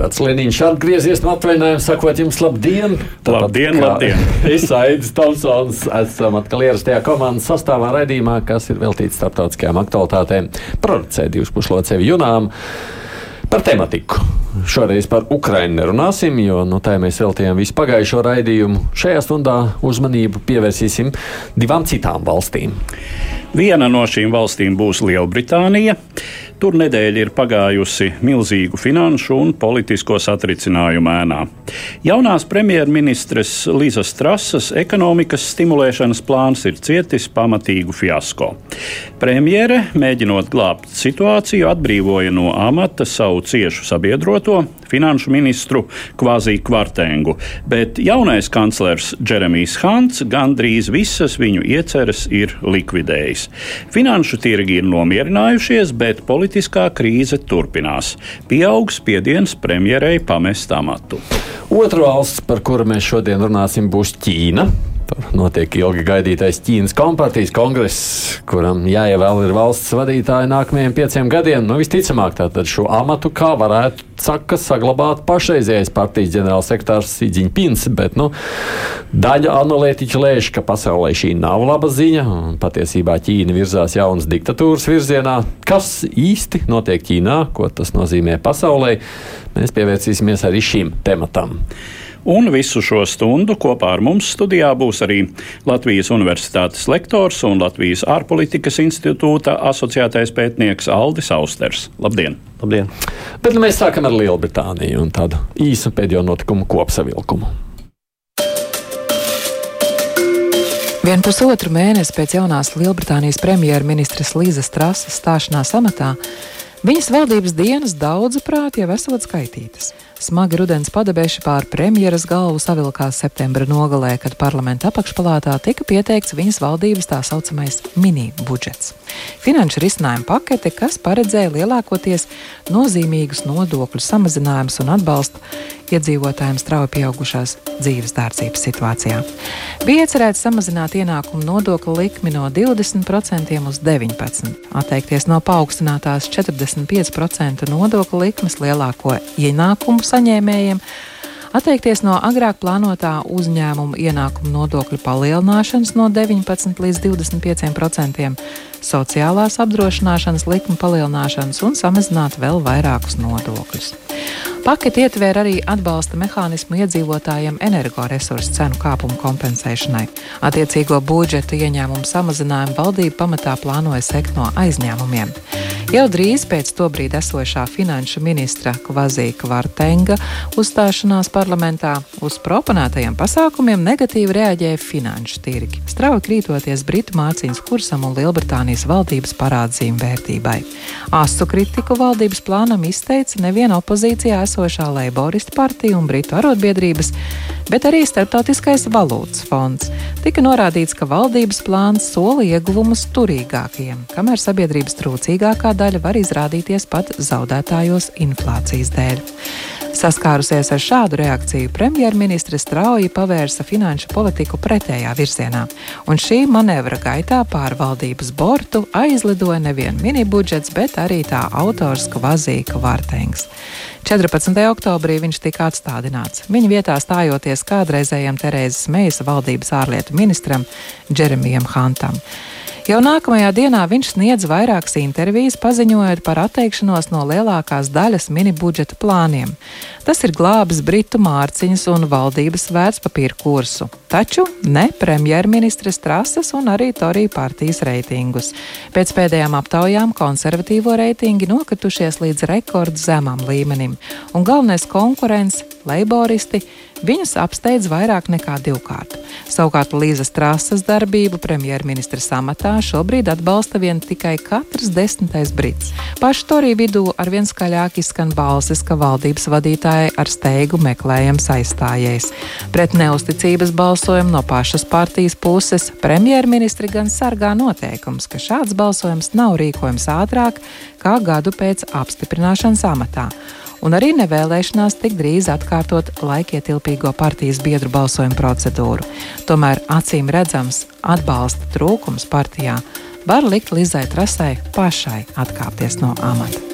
Edvards Liniņš atgriezies no atvaļinājuma, sakot jums labdien! Tāpat labdien, labdien! Es Aidis Tomsons, esam atkal ierastajā komandas sastāvā raidījumā, kas ir veltīts starptautiskajām aktualitātēm. Producē sevi junām. Par tematiku. Šoreiz par Ukrajinu nerunāsim, jo no tā mēs veltījām visu pagājušo raidījumu. Šajā stundā uzmanību pievērsīsim divām citām valstīm. Viena no šīm valstīm būs Lielbritānija. Tur nedēļa ir pagājusi milzīgu finanšu un politisko satricinājumu ēnā. Jaunās premjerministres Līzas Strasas ekonomikas stimulēšanas plāns ir cietis pamatīgu fiasko. Premjere, mēģinot glābt situāciju, atbrīvoja no amata savu ciešu sabiedroto, finanšu ministru Kvazī Kvartengu, bet jaunais kanclers Džeremijs Hants gandrīz visas viņu ieceres ir likvidējis. Finanšu tirgi ir nomierinājušies, bet politiskā krīze turpinās. Pieaugs spiediens premjerei pamest amatu. Otra valsts, par kuru mēs šodien runāsim, būs Ķīna. Tur notiek ilgi gaidītais Ķīnas kompartijas kongress, kuram jāievēl ir valsts vadītāji nākamajiem pieciem gadiem. Nu, visticamāk, tātad šo amatu kā varētu saka, saglabāt pašreizējais partijas ģenerālsekretārs Ziņpins, bet nu, daļa analītiķu lēš, ka pasaulē šī nav laba ziņa, patiesībā Ķīna virzās jaunas diktatūras virzienā. Kas īsti notiek Ķīnā, ko tas nozīmē pasaulē, mēs pievērsīsimies arī šim tematam. Un visu šo stundu kopā ar mums studijā būs arī Latvijas Universitātes lektors un Latvijas ārpolitikas institūta asociētais pētnieks Aldis Austers. Labdien! Labdien. Bet nu, mēs sākam ar Lielbritāniju un tādu īsu pēdējo notikumu kopsavilkumu. Vien pusotru mēnesi pēc jaunās Lielbritānijas premjerministres Līzas Strasas stāšanās amatā, viņas valdības dienas daudzuprāt jau esot skaitītas. Smagi rudens padebeši pār premjeras galvu savilkās septembra nogalē, kad parlamenta apakšpalātā tika pieteikts viņas valdības tā saucamais mini-budžets. Finanšu risinājuma pakete, kas paredzēja lielākoties nozīmīgus nodokļu samazinājumus un atbalstu iedzīvotājiem strauji pieaugušās dzīves dārdzības situācijā. Bija iecerēts samazināt ienākumu nodokļu likmi no 20% uz 19%, atteikties no paaugstinātās 45% nodokļu likmes lielāko ienākumu saņēmējiem, atteikties no agrāk plānotā uzņēmuma ienākuma nodokļu palielināšanas no 19 līdz 25%, sociālās apdrošināšanas likuma palielināšanas un samazināt vēl vairākus nodokļus. Paketi ietver arī atbalsta mehānismu iedzīvotājiem energoresursu cenu kāpumu kompensēšanai. Attiecīgo budžeta ieņēmumu samazinājumu valdība pamatā plānoja sekt no aizņēmumiem. Jau drīz pēc to brīdi esošā finanšu ministra Kvazija Kvartenga uzstāšanās parlamentā uz proponētajiem pasākumiem negatīvi reaģēja finanšu tirgi, strauji krītoties Britu mācības kursam un Lielbritānijas valdības parādzīm vērtībai. Asu kritiku valdības plānam izteica neviena opozīcijā esošā Leiboristu partija un Britu arotbiedrības, bet arī Startautiskais valūtas fonds. Tika norādīts, ka valdības plāns sola ieguvumus turīgākajiem, kamēr sabiedrības trūcīgākā daļa var izrādīties pat zaudētājos inflācijas dēļ. Saskārusies ar šādu reakciju, premjerministre strauji pavērsa finanšu politiku pretējā virzienā, un šī manevra gaitā pār valdības bortu aizlidoja nevien mini budžets, bet arī tā autors Kvazīka Vārtengs. 14. oktobrī viņš tika atstādināts. Viņa vietā stājoties kādreizējam Terēzes Meijas valdības ārlietu ministram Džeremijam Hantam. Jau nākamajā dienā viņš sniedz vairākas intervijas, paziņojot par atteikšanos no lielākās daļas mini budžeta plāniem. Tas ir glābis Britu mārciņas un valdības vērtspapīra kursu, taču ne premjerministres trases un arī Torija partijas reitingus. Pēc pēdējām aptaujām konservatīvo reitingi nokritušies līdz rekordzemam līmenim, un galvenais konkurents - leiboristi Viņus apsteidz vairāk nekā divkārt. Savukārt Līza Strāsas darbību premjerministra amatā šobrīd atbalsta vien tikai katrs desmitais brits. Pašu Toriju vidū arvien skaļāk izskan balsis, ka valdības vadītāji ar steigu meklējams aizstājējs. Pret neusticības balsojumu no pašas partijas puses, premjerministri gan sargā noteikums, ka šāds balsojums nav rīkojams ātrāk kā gadu pēc apstiprināšanas amatā un arī nevēlēšanās tik drīz atkārtot laikietilpīgo partijas biedru balsojumu procedūru. Tomēr acīm redzams atbalsta trūkums partijā var likt Lizai Trasai pašai atkāpties no amata.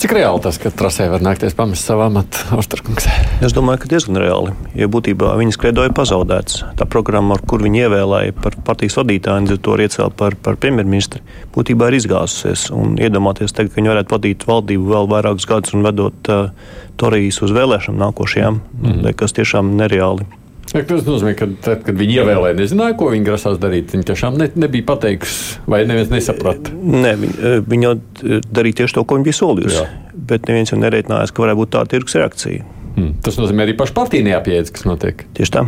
Cik reāli tas, ka trasē var nākties pamest savu amatu, Austrākungs? Es domāju, ka diezgan reāli. Jo būtībā viņas kredo ir pazaudēts. Tā programma, ar kur viņi ievēlēja par partijas vadītāju, un to iecēla par, par premjerministru, būtībā ir izgāzusies. Un iedomāties, tagad, ka viņi varētu vadīt valdību vēl vairākus gadus un vedot uh, Torijas uz vēlēšanām nākošajām, mm. kas tiešām nereāli. Ja, tas nozīmē, ka tad, kad viņi ievēlēja, nezināja, ko viņi grasās darīt. Viņi tiešām ne, nebija pateikusi, vai neviens nesaprata. Nē, viņi, eh, viņi jau eh, darīja tieši to, ko viņi bija solījusi. Bet neviens jau nereiķinājās, ka varētu būt tāda tirgus reakcija. Hmm. Tas nozīmē arī pašu partiju neapjēdz, kas notiek. Tieši tā.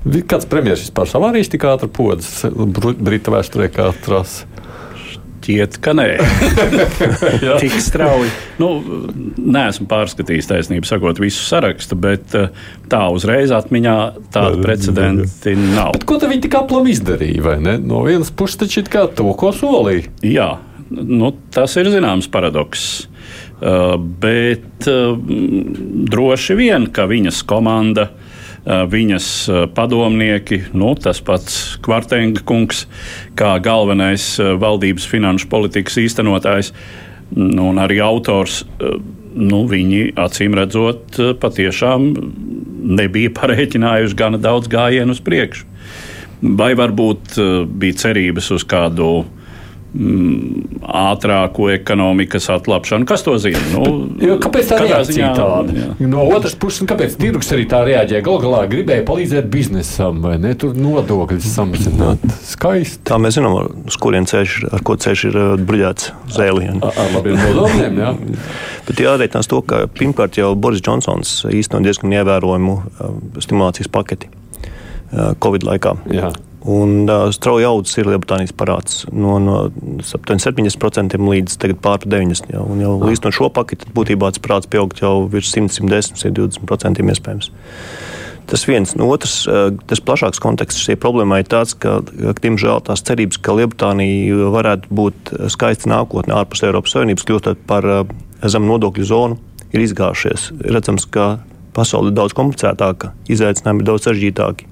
Kāds premjerministrs vispār savārīs tik ātri podas Brita vēsturē kā trasa? Šķiet, ka nē. Tik strauji. Nu, neesmu pārskatījis taisnību, sakot, visu sarakstu, bet eh, tā uzreiz atmiņā tāda precedenti nav. Bet ko viņi tik aplami izdarīja? No vienas puses, taču kā to, ko solīja. Jā, nu, tas ir zināms paradoks. Uh, bet uh, droši vien, ka viņas komanda uh, viņas padomnieki, nu, tas pats Kvartenga kungs, kā galvenais valdības finanšu politikas īstenotājs nu, un arī autors. Nu, viņi acīm redzot, patiešām nebija parēķinājuši gana daudz gājienu uz priekšu. Vai varbūt bija cerības uz kādu uh, mm, ātrāku ekonomikas atlapšanu. Kas to zina? Nu, jo, kāpēc tā reakcija tāda? Jā. No otras puses, kāpēc tirgus arī tā reaģēja? Galu galā gribēja palīdzēt biznesam, vai ne? Tur nodokļus samazināt. Skaisti. Tā mēs zinām, uz kurien ceļš, ar ko ceļš ir uh, bruģēts zēlī. Ar labiem nodokļiem, jā. Bet jāreikinās to, ka pirmkārt jau Boris Džonsons īstenot diezgan ievērojumu uh, stimulācijas paketi uh, Covid laikā. Jā. Un uh, strauji audzis ir Lielbritānijas parāds no, no 70% līdz pār 90%. Jau, un jau ah. līdz no šo paketi būtībā tas parāds pieaugt jau virs 100, 110, 120% iespējams. Tas viens. No otrs, tas plašāks konteksts šai problēmai ir tāds, ka, diemžēl, tās cerības, ka Lielbritānija varētu būt skaista nākotnē ārpus Eiropas Savienības, kļūstot par zemu nodokļu zonu, ir izgājušies. Redzams, ka pasaule ir daudz komplicētāka, izaicinājumi ir daudz sarežģītāki.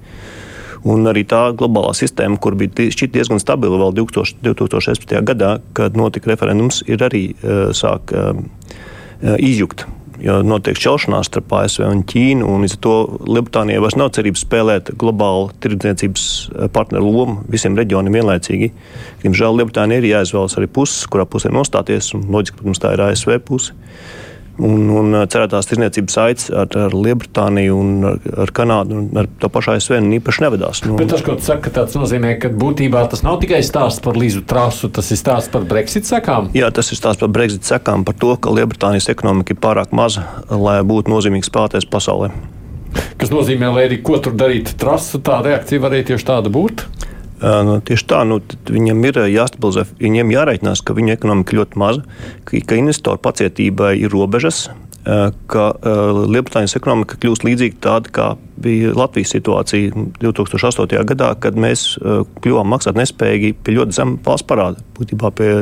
Un arī tā globālā sistēma, kur bija šķiet diezgan stabila vēl 2000, 2016. gadā, kad notika referendums, ir arī uh, sāk uh, izjukt. Jo notiek šķelšanās starp ASV un Ķīnu, un līdz ar to Lielbritānijai vairs nav cerības spēlēt globālu tirdzniecības partneru lomu visiem reģioniem vienlaicīgi. Diemžēl Lielbritānija ir jāizvēlas arī puses, kurā pusē nostāties, un loģiski, protams, tā ir ASV puse. Un, un cerētās tirniecības saites ar, ar Lielbritāniju un ar, ar Kanādu un ar to pašu ASV īpaši nevedās. Nu, Bet tas, ko tu saki, tas nozīmē, ka būtībā tas nav tikai stāsts par līzu trasu, tas ir stāsts par Brexit sekām. Jā, tas ir stāsts par Brexit sekām, par to, ka Lielbritānijas ekonomika ir pārāk maza, lai būtu nozīmīgs spēlētājs pasaulē. Kas nozīmē, lai arī ko tur darītu trasu, tā reakcija varēja tieši tāda būt? Nu, tieši tā, nu, viņam ir jāstabilizē, viņiem jāreikinās, ka viņu ekonomika ļoti maza, ka, ka investoru pacietībai ir robežas, ka Lielbritānijas ekonomika kļūst līdzīga tāda, kā bija Latvijas situācija 2008. gadā, kad mēs kļuvām maksāt nespējīgi pie ļoti zema valsts parāda, būtībā pie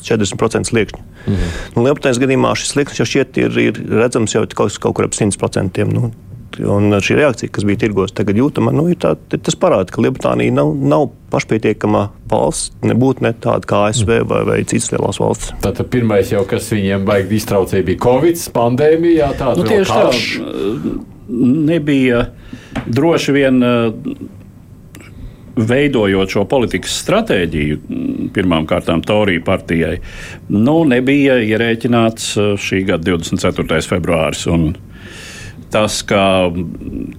40% sliekšņa. -hmm. nu, Lielbritānijas gadījumā šis sliekšņs jau šķiet ir, ir redzams jau kaut, kaut kur ap 100%. Nu, Un šī reakcija, kas bija tirgos, tagad jūtama, nu, ir tā, tas parāda, ka Lielbritānija nav, nav pašpietiekama valsts, nebūtu ne tāda kā ASV vai, vai citas lielās valsts. Tātad pirmais jau, kas viņiem baigi iztraucēja, bija Covid, pandēmija, tāda nu, tieši tā. Nebija droši vien veidojot šo politikas stratēģiju, pirmām kārtām Torija partijai, nu, nebija ierēķināts šī gada 24. februāris. Un, Tas, ka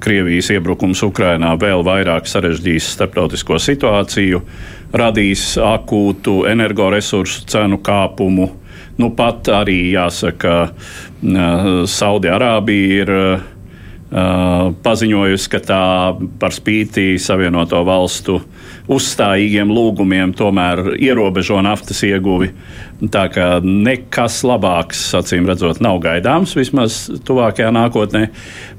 Krievijas iebrukums Ukrainā vēl vairāk sarežģīs starptautisko situāciju, radīs akūtu energoresursu cenu kāpumu. Nu, pat arī jāsaka, Saudi-Arābija ir paziņojusi, ka tā par spīti Savienoto valstu uzstājīgiem lūgumiem tomēr ierobežo naftas ieguvi. Tā kā nekas labāks, acīm redzot, nav gaidāms vismaz tuvākajā nākotnē.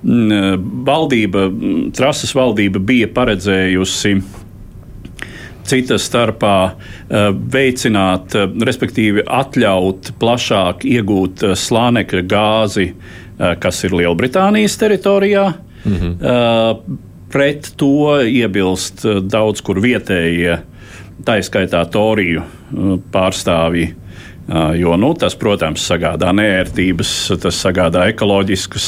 Mm, valdība, trases valdība bija paredzējusi cita starpā eh, veicināt, eh, respektīvi atļaut plašāk iegūt eh, slānekļa gāzi, kas ir Lielbritānijas teritorijā. Mm -hmm. Pret to iebilst daudz kur vietējie, tā izskaitā Toriju pārstāvji. Jo nu, tas, protams, sagādā nērtības, tas sagādā ekoloģiskus,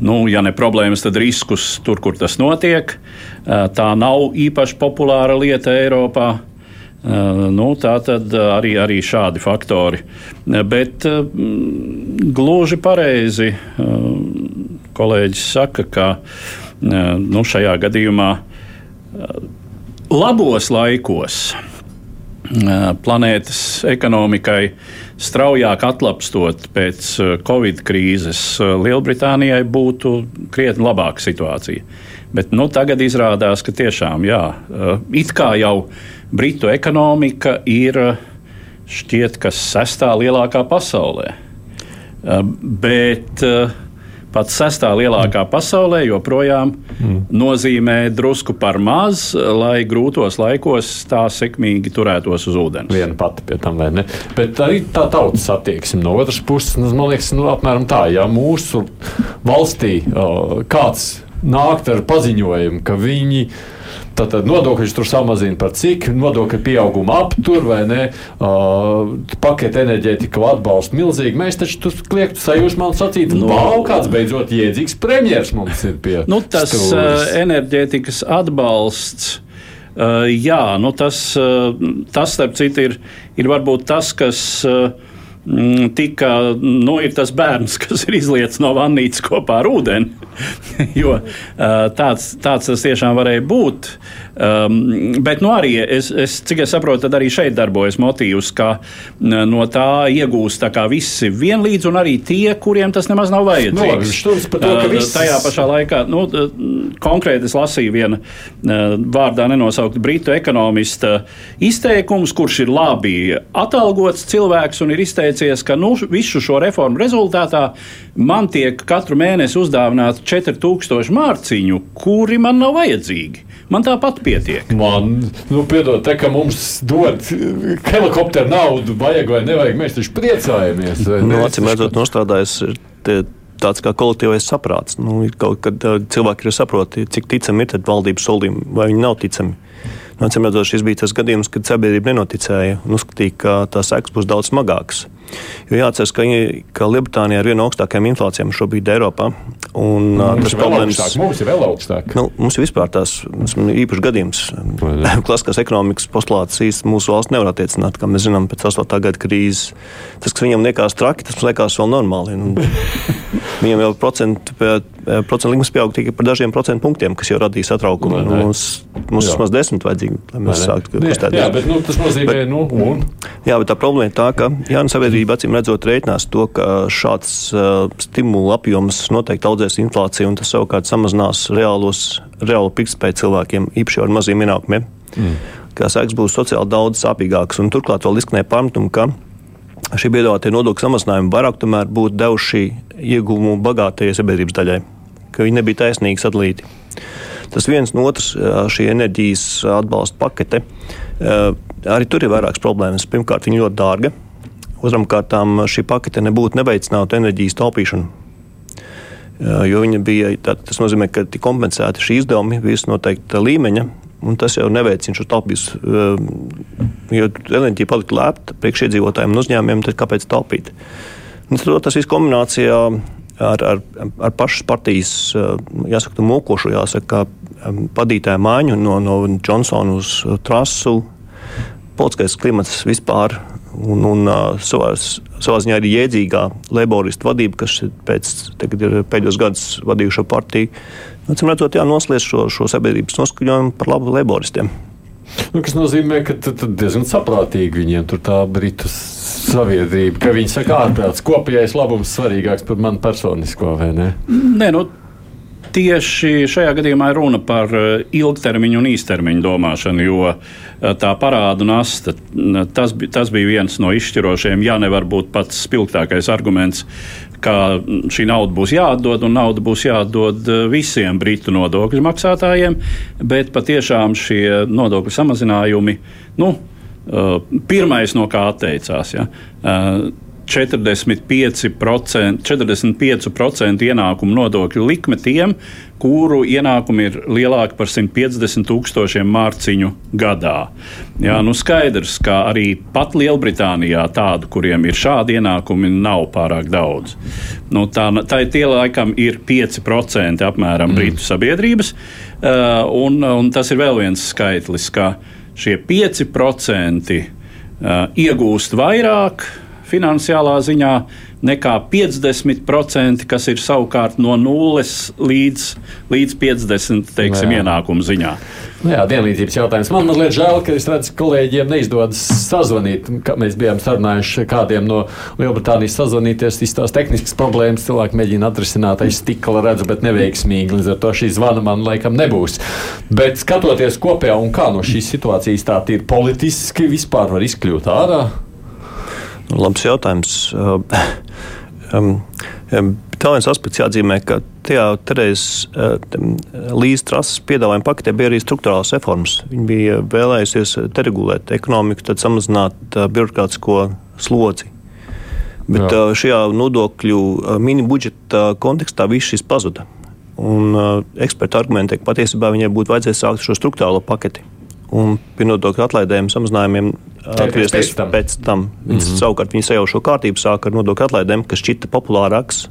nu, ja ne problēmas, tad riskus tur, kur tas notiek. Uh, Tā nav īpaši populāra lieta Eiropā. Nu, tā tad arī, arī šādi faktori. Bet gluži pareizi kolēģis saka, ka nu, šajā gadījumā labos laikos planētas ekonomikai straujāk atlapstot pēc Covid krīzes, Lielbritānijai būtu krietni labāka situācija. Bet nu, tagad izrādās, ka tiešām jā, eh, it kā jau Britu ekonomika ir eh, šķiet, kas sestā lielākā pasaulē. Eh, bet pats sestā lielākā pasaulē joprojām mm. nozīmē drusku par maz, lai grūtos laikos tā sekmīgi turētos uz ūdens. Viena pati pie tam, vai ne? Bet arī tā tautas attieksme no otras puses, nu, man liekas, nu, apmēram tā, ja mūsu valstī kāds nākt ar paziņojumu, ka viņi Tātad nodokļus tur samazina par cik, nodokļu pieauguma aptur vai ne, uh, pakete enerģētika atbalsta milzīgi. Mēs taču tur kliegtu sajūsmā man sacīt, nu, wow, kāds beidzot iedzīgs premjers mums ir pie. Nu, tas uh, enerģētikas atbalsts. Uh, jā, nu tas, uh, tas, starp citu, ir, ir varbūt tas, kas uh, tika, nu, ir tas bērns, kas ir izlietis no vannītes kopā ar ūdeni. jo tāds, tāds tas tiešām varēja būt. Um, bet nu, arī, es, es, cik es saprotu, tad arī šeit darbojas motīvs, ka no tā iegūst tā visi vienlīdz, un arī tie, kuriem tas nemaz nav vajadzīgs. No, to, uh, viss... Tajā pašā laikā, nu, konkrēti es lasīju viena uh, vārdā nenosaukta britu ekonomista izteikums, kurš ir labi atalgots cilvēks un ir izteicies, ka nu, visu šo reformu rezultātā man tiek katru mēnesi uzdāvināti 4000 mārciņu, kuri man nav vajadzīgi. Man tāpat pietiek. Man, nu, piedod, te, ka mums dod helikopteru naudu, vajag vai nevajag, mēs taču priecājamies. Nu, Acīm redzot, nostādājas tāds kā kolektīvais saprāts. Nu, kaut kad cilvēki ir saproti, cik ticami ir valdības solījumi, vai viņi nav ticami. Acīm redzot, šis bija tas gadījums, kad sabiedrība nenoticēja un uzskatīja, ka tās sekas būs daudz smagākas. Jo jāatcerās, ka, ka Lielbritānija ir viena no augstākajām inflācijām šobrīd Eiropā. Un, nu, tas problēmas, augstāk, mums ir vēl augstāk. Nu, mums ir vispār tās īpašs gadījums. Klasiskās ekonomikas postulāts īsti mūsu valsts nevar attiecināt, kā mēs zinām, pēc 8. gada krīzes. Tas, kas viņam liekas traki, tas mums liekas vēl normāli. Un, viņam jau procentu, procentu likmes pieaug tikai par dažiem procentu punktiem, kas jau radīs satraukumu. Nu, mums mums vismaz desmit vajadzīgi, lai mēs sāktu kustēt. Jā, bet nu, tas nozīmē, bet, nu, un? Jā, bet tā problēma ir tā, ka Jāna sabiedrība Sabiedrība acīm redzot rēķinās to, ka šāds uh, stimulu apjoms noteikti audzēs inflāciju un tas savukārt samazinās reālos, reālo pirktspēju cilvēkiem, īpaši ar maziem ienākumiem. Mm. Kā sēks būs sociāli daudz sāpīgāks un turklāt vēl izskanēja pārmetumi, šie piedāvātie nodokļu samazinājumi vairāk tomēr būtu devuši ieguvumu bagātajai sabiedrības daļai, ka viņi nebija taisnīgi sadalīti. Tas viens no otras šī enerģijas atbalsta pakete. Arī tur ir vairākas problēmas. Pirmkārt, viņa ļoti dārga. Otram kārtām šī pakete nebūtu neveicinātu enerģijas taupīšanu. Jo viņa bija, tā, tas nozīmē, ka tika kompensēti šī izdevumi visu noteikta līmeņa, un tas jau neveicina šo taupības. Jo enerģija palika lēta priekšiedzīvotājiem un uzņēmumiem, tad kāpēc taupīt? Un tas viss kombinācijā ar, ar, ar pašas partijas, jāsaka, mokošu, jāsaka, padītāju mājiņu no, no Johnsona uz trasu. Politiskais klimats vispār Un, un savā, savā ziņā arī jēdzīgā laboristu vadība, kas pēc, ir pēdējos gados vadījuša partiju, acīm redzot, noslēdz šo, šo sabiedrības noskaņojumu par labu laboristiem. Nu, kas nozīmē, ka tad, tad diezgan saprātīgi viņiem tur tā britu sabiedrība, ka viņi saka, ārprāts kopējais labums svarīgāks par manu personisko vai ne? Nē, nu, Tieši šajā gadījumā ir runa par ilgtermiņu un īstermiņu domāšanu, jo tā parādu nasta tas, tas bija viens no izšķirošiem, ja nevar būt pats spilgtākais arguments, ka šī nauda būs jāatdod un nauda būs jāatdod visiem britu nodokļu maksātājiem, bet patiešām šie nodokļu samazinājumi, nu, pirmais no kā atteicās. Ja, 45%, 45% ienākumu nodokļu likme tiem, kuru ienākumi ir lielāki par 150 tūkstošiem mārciņu gadā. Jā, nu skaidrs, ka arī pat Lielbritānijā tādu, kuriem ir šādi ienākumi, nav pārāk daudz. Nu, tā, tā tie laikam ir 5% apmēram mm. Britu sabiedrības, uh, un, un tas ir vēl viens skaitlis, ka šie 5% uh, iegūst vairāk finansiālā ziņā nekā 50%, kas ir savukārt no 0 līdz, līdz 50% teiksim, jā. ienākumu ziņā. Nu jā, vienlīdzības jautājums. Man mazliet žēl, ka es redzu, kolēģiem neizdodas sazvanīt. Mēs bijām sarunājuši kādiem no Lielbritānijas sazvanīties. Viss tās tehniskas problēmas cilvēki mēģina atrisināt aiz stikla, redzu, bet neveiksmīgi. Līdz ar to šī zvana man laikam nebūs. Bet skatoties kopējā un kā no šīs situācijas tā ir politiski, vispār var izkļūt ārā. Labs jautājums. um, um, Vēl viens aspekts jāatzīmē, ka tajā Terēzes uh, līdz trases piedāvājuma paketē bija arī struktūrāls reformas. Viņa bija vēlējusies deregulēt ekonomiku, tad samazināt uh, birokrātisko slodzi. Bet Jā. uh, šajā nodokļu mini budžeta kontekstā viss šis pazuda. Un, uh, eksperti argumentē, ka patiesībā viņai būtu vajadzējis sākt šo struktūrālo paketi un pie nodokļu atlaidēm, samazinājumiem atgriezties pēc tam. Pēc tam. Mm -hmm. Savukārt viņi sajaušo kārtību sāka ar nodokļu atlaidēm, kas šķita populārāks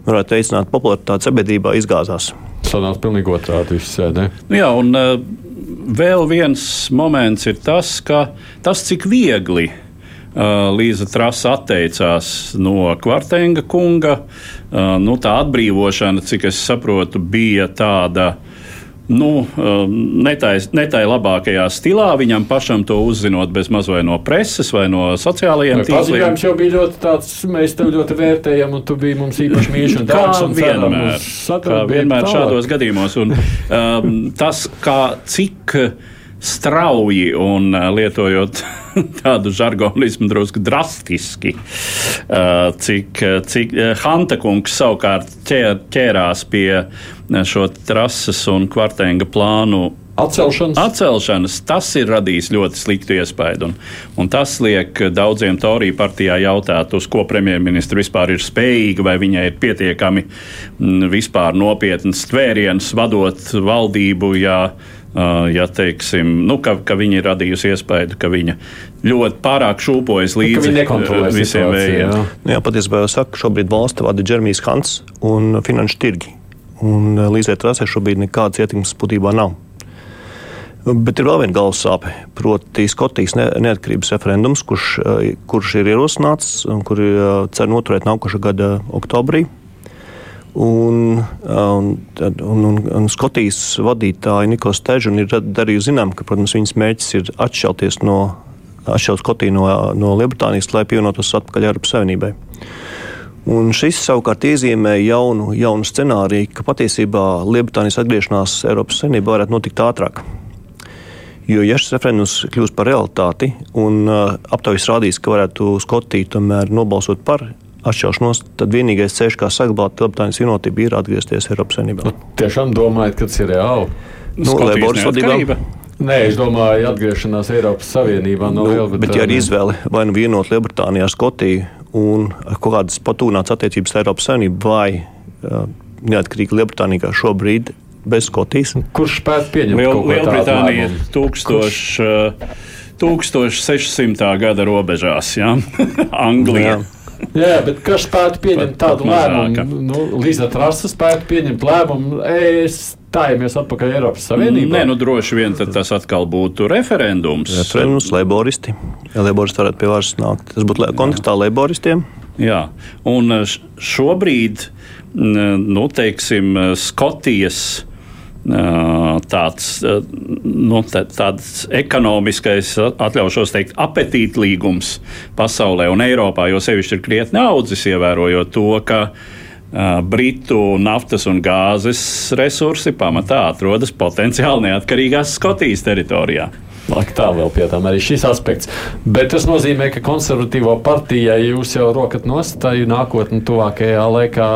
un varētu veicināt popularitāti sabiedrībā, izgāzās. Sanāca pilnīgi otrādi viss sēdē. Nu jā, un vēl viens moments ir tas, ka tas, cik viegli Līza Trasa atteicās no Kvartenga kunga, nu, tā atbrīvošana, cik es saprotu, bija tāda nu, um, netai, netai labākajā stilā, viņam pašam to uzzinot bez maz vai no preses vai no sociālajiem tīkliem. Paziņojums jau bija ļoti tāds, mēs tev ļoti vērtējam, un tu biji mums īpaši mīļš un dārgs. Kā vienmēr, kā vienmēr šādos gadījumos. Un, um, tas, kā cik strauji un uh, lietojot tādu žargonismu drusku drastiski, uh, cik, cik uh, Hanta kungs savukārt ķēr, ķērās pie šo trases un kvartēnga plānu Atcelšanas. Atcelšanas. Tas ir radījis ļoti sliktu iespaidu. Un, un tas liek daudziem Toriju partijā jautāt, uz ko premjerministra vispār ir spējīga, vai viņai ir pietiekami m, vispār nopietns tvēriens vadot valdību. Ja, ja teiksim, nu, ka, ka viņa ir radījusi iespēju, ka viņa ļoti pārāk šūpojas nu, līdzi visiem vējiem. Jā, nu, jā patiesībā jau saka, ka šobrīd valsts vada Džermijs Hants un Finanšu tirgi. Un līdzai trasē šobrīd nekādas ietekmes būtībā nav. Bet ir vēl viena galvas sāpe, proti, Skotijas neatkarības referendums, kurš, kurš ir ierosināts un kur cer noturēt nākošā gada oktobrī. Un, un, un, un, un Skotijas vadītāja Nikos Težuna ir darījusi zinām, ka protams, viņas mērķis ir atšķelties no, atšķelt Skotiju no, no Lielbritānijas, lai pievienotos atpakaļ Eiropas Savienībai. Un šis savukārt iezīmē jaunu, jaunu scenāriju, ka patiesībā Lielbritānijas atgriešanās Eiropas Savienībā varētu notikt ātrāk. Jo, ja šis referendums kļūs par realitāti un uh, aptaujas rādīs, ka varētu Skotija tomēr nobalsot par atšķelšanos, tad vienīgais ceļš, kā saglabāt Lielbritānijas vienotību, ir atgriezties Eiropas Savienībā. Nu, tiešām domājat, ka tas ir reāli? Nu, Leiboras vadībā. Nē, es domāju, atgriešanās Eiropas Savienībā no nu, Lielbritānijas. Bet, ja ir izvēle vai nu vienot Lielbritāniju ar Skotiju un kaut kādas patūnāts attiecības ar Eiropas Savienību vai uh, neatkarīgi Lielbritānija kā šobrīd bez Skotijas. Kurš spētu pieņemt Liel, Lielbritānija ir 1000, Kurš? 1600. gada robežās, ja? Anglija. Jā. Jā, bet kas spētu pieņemt pat, tādu pat lēmumu? Nu, Līdz ar to spētu pieņemt lēmumu. Es stājamies atpakaļ Eiropas Savienībā. Nē, nu droši vien tas atkal būtu referendums. Referendums, laboristi. Ja laboristi varētu pie varas nākt, tas būtu kontekstā laboristiem. Jā, un šobrīd, nu, teiksim, Skotijas tāds, nu, tāds ekonomiskais, atļaušos teikt, apetītlīgums pasaulē un Eiropā, jo sevišķi ir krietni audzis, ievērojot to, ka Britu naftas un gāzes resursi pamatā atrodas potenciāli neatkarīgās Skotijas teritorijā. Lāk, tā vēl pie tam arī šis aspekts. Bet tas nozīmē, ka konservatīvo partijai jūs jau rokat nostāju nākotnē, tuvākajā laikā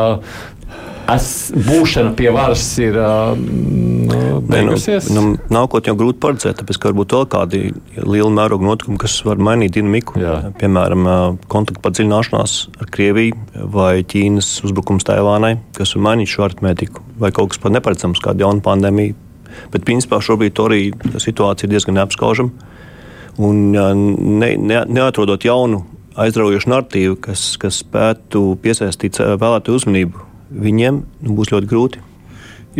es, būšana pie varas ir nu, beigusies? Nu, nu, nākotnē jau grūti paredzēt, tāpēc ka varbūt vēl kādi lieli mēroga notikumi, kas var mainīt dinamiku. Jā. Piemēram, kontaktu padziļināšanās ar Krieviju vai Ķīnas uzbrukums Taivānai, kas var mainīt šo aritmētiku, vai kaut kas pat neparedzams, kāda jauna pandēmija. Bet, principā, šobrīd arī situācija ir diezgan neapskaužama. Un ne, ne, neatrodot jaunu aizraujošu narratīvu, kas, kas spētu piesaistīt vēlētāju uzmanību viņiem nu, būs ļoti grūti.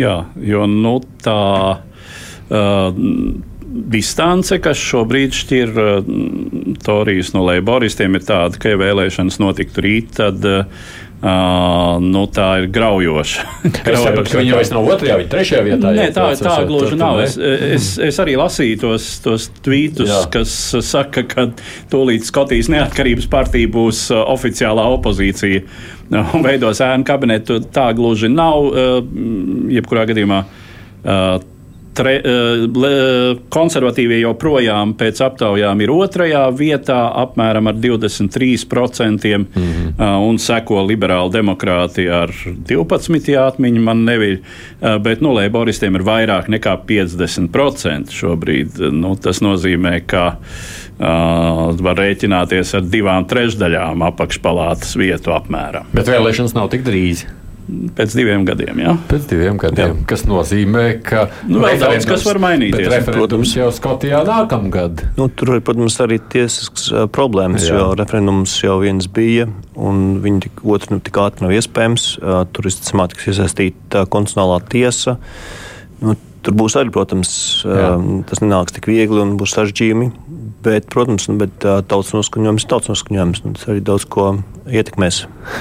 Jā, jo nu, tā uh, distance, kas šobrīd šķir uh, Torijas no Leiboristiem, ir tāda, ka, ja vēlēšanas notiktu rīt, tad uh, Uh, nu, tā ir graujoša. ka viņi jau nav otrajā, viņa trešajā vietā. Nē, tā, tā gluži nav. Es, es, es arī lasīju tos, tos tvītus, jā. kas saka, ka tūlīt Skotijas neatkarības partija būs oficiālā opozīcija un veidos ēnu kabinetu. Tā gluži nav. Jebkurā gadījumā tre, eh, konservatīvie joprojām pēc aptaujām ir otrajā vietā, apmēram ar 23%, mm -hmm. un seko liberāli demokrāti ar 12 atmiņu, man neviļ, eh, bet nu, leiboristiem ir vairāk nekā 50% šobrīd. Nu, tas nozīmē, ka Uh, var rēķināties ar divām trešdaļām apakšpalātas vietu apmēram. Bet vēlēšanas nav tik drīz. Pēc diviem gadiem. Jā. Pēc diviem gadiem. Jā. Tas nozīmē, ka nu, vēl daudz kas var mainīties. Referendums jau Skotijā nākamgad. Nu, tur ir, protams, arī tiesisks problēmas, jā. jo referendums jau viens bija, un viņi tik, otru nu, tik ātri nav iespējams. Tur visticamāk tiks iesaistīta konstitucionālā tiesa. Nu, tur būs arī, protams, jā. tas nenāks tik viegli un būs sarežģījumi. Bet, protams, nu, bet, tautas noskaņojums ir tautas noskaņojums. Nu, tas arī daudz ko ietekmēs.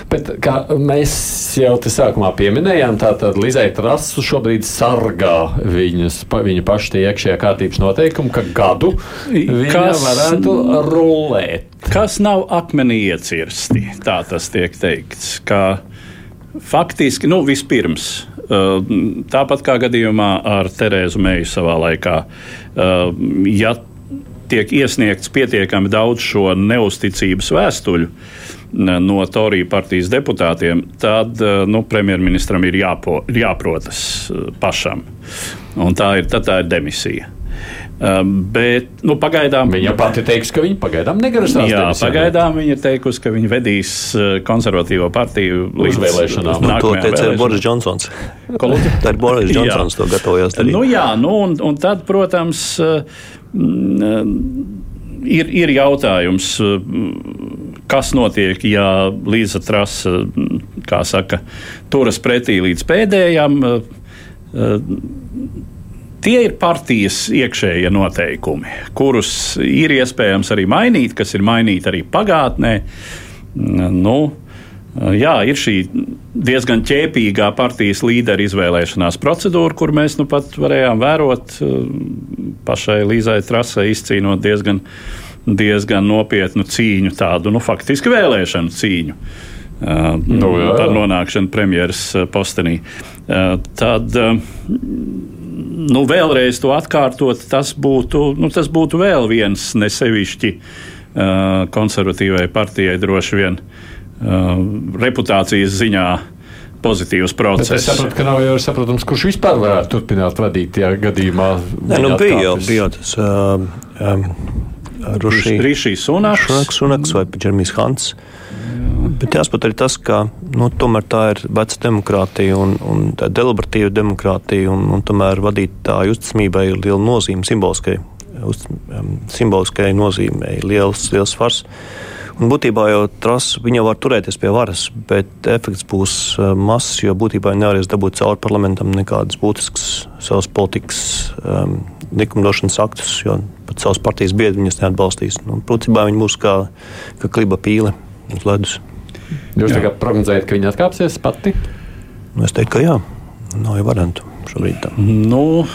Bet, kā mēs jau te sākumā pieminējām, tātad Lizai Trasu šobrīd sargā viņas, viņa paša tie iekšējā kārtības noteikumi, ka gadu viņa kas, varētu rulēt. Kas nav akmenī iecirsti, tā tas tiek teikts. Faktiski, nu, vispirms, tāpat kā gadījumā ar Terēzu Meiju savā laikā, ja tiek iesniegts pietiekami daudz šo neusticības vēstuļu no Toriju partijas deputātiem, tad nu, premjerministram ir jāpo, jāprotas eh, pašam. Un tā ir, tā ir demisija. Um, bet nu, pagaidām viņa pati teiks, ka viņa pagaidām negrasās. Jā, pagaidām viņa ir teikusi, ka viņa vedīs uh, konservatīvo partiju līdz vēlēšanām. Nu, to teica Boris Džonsons. Tā ir Boris Džonsons, to gatavojās darīt. Nu, jā, nu, un, un tad, protams, uh, ir, ir jautājums, kas notiek, ja Līza Trasa, kā saka, turas pretī līdz pēdējam. Tie ir partijas iekšējie noteikumi, kurus ir iespējams arī mainīt, kas ir mainīti arī pagātnē. Nu, Jā, ir šī diezgan ķēpīgā partijas līderu izvēlēšanās procedūra, kur mēs nu pat varējām vērot pašai Līzai Trasai izcīnot diezgan, diezgan nopietnu cīņu, tādu nu, faktiski vēlēšanu cīņu. Uh, nu, jā. par nonākšanu premjeras postenī. Uh, tad uh, nu, vēlreiz to atkārtot, tas būtu, nu, tas būtu vēl viens nesevišķi konservatīvai partijai droši vien reputācijas ziņā pozitīvs process. Bet es saprotu, ka nav jau saprotams, kurš vispār varētu turpināt vadīt tajā gadījumā. Nē, nu bija jau, bija tas uh, um, Rišijs Sunaks. Sunaks vai Džermijs Hants. Bet jāsaprot arī tas, ka nu, tā ir veca demokrātija un, un deliberatīva demokrātija, un, un tomēr vadītāju uzticamībai ir liela nozīme, simboliskai, uz, um, simboliskai nozīmei, liels, liels svars. Un būtībā jau trasa viņa var turēties pie varas, bet efekts būs mazs, jo būtībā viņa nevarēs dabūt cauri parlamentam nekādas būtiskas savas politikas um, likumdošanas aktus, jo pat savas partijas biedri viņas neatbalstīs. Nu, būtībā viņi būs kā, kā kliba pīle uz ledus. Jūs prognozējat, ka viņi atkāpsies pati? Nu, es teiktu, ka jā. Nav jau variantu šobrīd. Tā. Nu,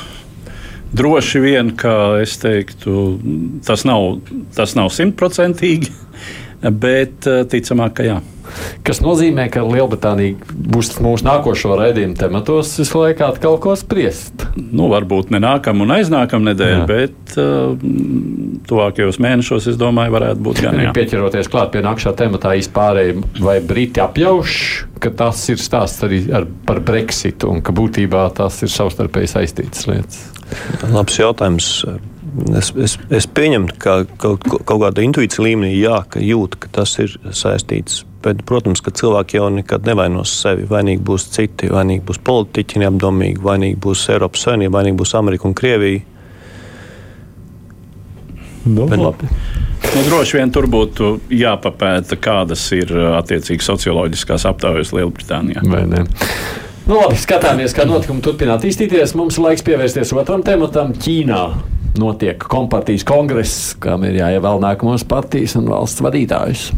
droši vien, ka es teiktu, tas nav, tas nav simtprocentīgi. Bet ticamāk, ka jā. Kas nozīmē, ka Lielbritānija būs mūsu nākošo raidījumu tematos visu laiku atkal ko spriest. Nu, varbūt ne nākamā un aiznākamā nedēļa, jā. bet uh, tuvākajos mēnešos, es domāju, varētu būt gan. Jā. Pieķeroties klāt pie nākamā tematā, izpārēji, vai Briti apjauš, ka tas ir stāsts arī ar, par Brexitu un ka būtībā tas ir savstarpēji saistītas lietas? Labs jautājums. Es, es, es pieņemu, ka kaut, kaut kāda intuīcija līmenī jā, ka jūt, ka tas ir saistīts. Bet, protams, ka cilvēki jau nekad nevainos sevi. Vainīgi būs citi, vainīgi būs politiķi neapdomīgi, vainīgi būs Eiropas Savienība, vainīgi būs Amerika un Krievija. Nu, Bet, labi. Nu, droši vien tur būtu jāpapēta, kādas ir attiecīgi socioloģiskās aptaujas Lielbritānijā. Nu, labi, skatāmies, kā notikumi turpina attīstīties. Mums ir laiks pievērsties otram tematam - Ķīnā. Notiek kompartijas kongress, kam ir jāievēl nākamos partijas un valsts vadītājus.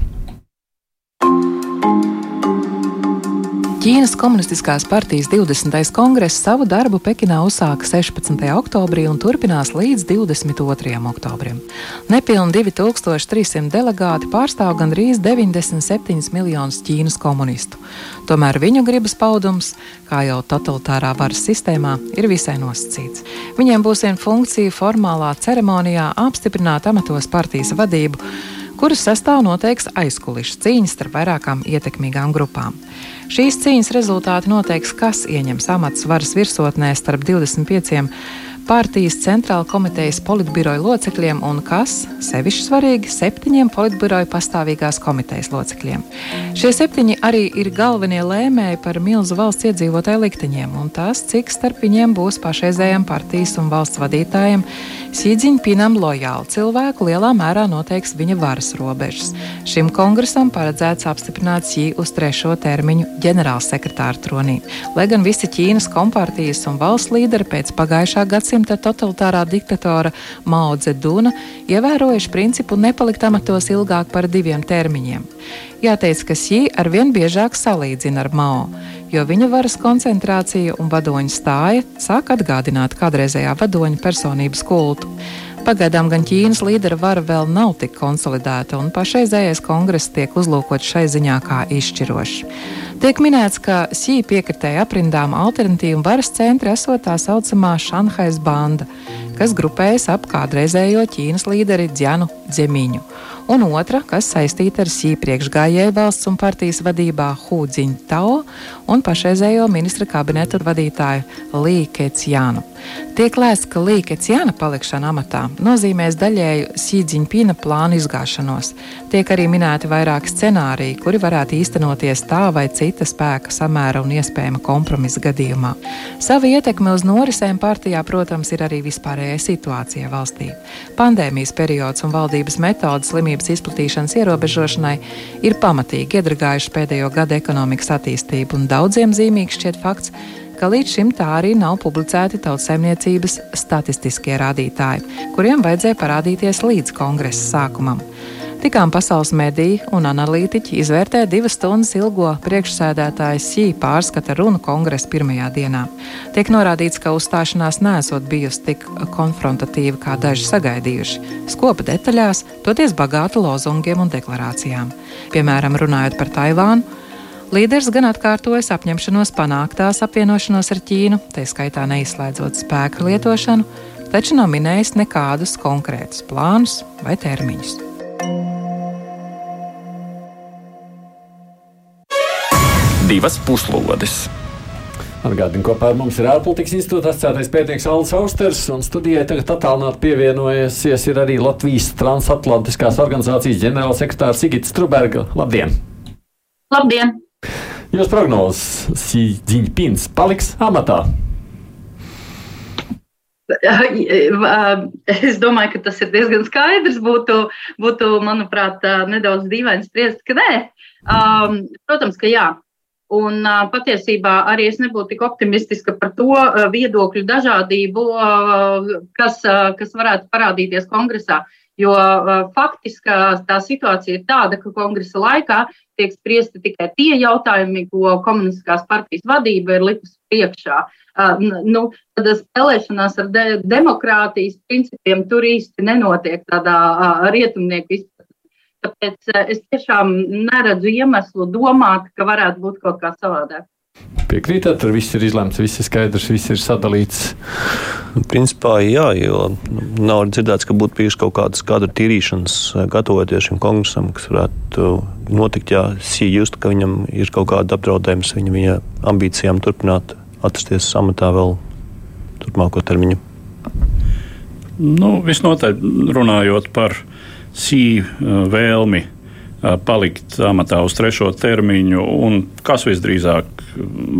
Ķīnas Komunistiskās partijas 20. kongress savu darbu Pekinā uzsāka 16. oktobrī un turpinās līdz 22. oktobrim. Nepilni 2300 delegāti pārstāv gandrīz 97 miljonus Ķīnas komunistu. Tomēr viņu gribas paudums, kā jau totalitārā varas sistēmā, ir visai nosacīts. Viņiem būs viena funkcija formālā ceremonijā apstiprināt amatos partijas vadību kuras sastāv noteikts aizkulisks cīņas starp vairākām ietekmīgām grupām. Šīs cīņas rezultāti noteiks, kas ieņems amats varas virsotnē starp 25 partijas centrāla komitejas politbiroja locekļiem un kas, sevišķi svarīgi, septiņiem politbiroja pastāvīgās komitejas locekļiem. Šie septiņi arī ir galvenie lēmēji par milzu valsts iedzīvotāju likteņiem un tas, cik starp viņiem būs pašreizējiem partijas un valsts vadītājiem Sīdziņpinam lojāli cilvēku lielā mērā noteiks viņa varas robežas. Šim kongresam paredzēts apstiprināt Sī uz trešo termiņu ģenerālsekretāra tronī, lai gan visi Ķīnas kompartijas un valsts līderi pēc pagājušā gadsimta gadsimta totalitārā diktatora Mao Dzeduna ievērojuši principu nepalikt amatos ilgāk par diviem termiņiem. Jāteic, ka Sī arvien biežāk salīdzina ar Mao, jo viņa varas koncentrācija un vadoņa stāja sāk atgādināt kādreizējā vadoņa personības kultu. Pagaidām gan Ķīnas līdera vara vēl nav tik konsolidēta, un pašreizējais kongress tiek uzlūkots šai ziņā kā izšķirošs. Tiek minēts, ka Sī piekritēja aprindām alternatīvu varas centri esot tā saucamā Šanhais banda, kas grupējas ap kādreizējo Ķīnas līderi Dzianu Dzemiņu un otra, kas saistīta ar Sī priekšgājēju valsts un partijas vadībā Hūdziņu Tao un pašreizējo ministra kabineta vadītāju Lī Keciānu. Tiek lēsts, ka Lī Keciāna palikšana amatā nozīmēs daļēju Sī Dziņpina plānu izgāšanos. Tiek arī minēti vairāki scenāriji, kuri varētu īstenoties tā vai cita spēka samēra un iespējama kompromisa gadījumā. Sava ietekme uz norisēm partijā, protams, ir arī vispārējai situācijai valstī. Pandēmijas periods un valdības metodas slimības slimības izplatīšanas ierobežošanai ir pamatīgi iedragājuši pēdējo gadu ekonomikas attīstību, un daudziem zīmīgs šķiet fakts, ka līdz šim tā arī nav publicēti tautsēmniecības statistiskie rādītāji, kuriem vajadzēja parādīties līdz kongresa sākumam. Tikām pasaules mediji un analītiķi izvērtē divas stundas ilgo priekšsēdētāja Sī pārskata runu kongresa pirmajā dienā. Tiek norādīts, ka uzstāšanās nesot bijusi tik konfrontatīva, kā daži sagaidījuši. Skopa detaļās, toties bagāta lozungiem un deklarācijām. Piemēram, runājot par Taivānu. Līderis gan atkārtojas apņemšanos panākt tās apvienošanos ar Ķīnu, tā skaitā neizslēdzot spēku lietošanu, taču nav minējis nekādus konkrētus plānus vai termiņus. Divas puslodes. Atgādini, kopā ar mums ir ārpolitikas institūta asociētais pētnieks Alans Austers, un studijai tagad attālināti pievienojusies ir arī Latvijas transatlantiskās organizācijas ģenerālsekretārs Sigits Struberga. Labdien! Labdien! Jūs prognozes Ziņpins paliks amatā? Es domāju, ka tas ir diezgan skaidrs. Būtu, būtu manuprāt, nedaudz dīvaini spriest, ka nē. Um, protams, ka jā. Un patiesībā arī es nebūtu tik optimistiska par to viedokļu dažādību, kas, kas varētu parādīties kongresā. Jo faktiski tā situācija ir tāda, ka kongresa laikā tiek spriesti tikai tie jautājumi, ko komunistiskās partijas vadība ir likusi priekšā. Nu, tad spēlēšanās ar de demokrātijas principiem tur īsti nenotiek tādā rietumnieku izpratnē. Tāpēc es tiešām neredzu iemeslu domāt, ka varētu būt kaut kā savādāk. Piekrītat, tur viss ir izlemts, viss ir skaidrs, viss ir sadalīts. Principā jā, jo nav dzirdēts, ka būtu bijušas kaut kādas kadru tīrīšanas, gatavoties šim kongresam, kas varētu notikt, ja Sī just, ka viņam ir kaut kāda apdraudējums viņa, viņa ambīcijām turpināt atrasties amatā vēl turpmāko termiņu. Nu, visnotaļ runājot par Sī vēlmi palikt amatā uz trešo termiņu, un kas visdrīzāk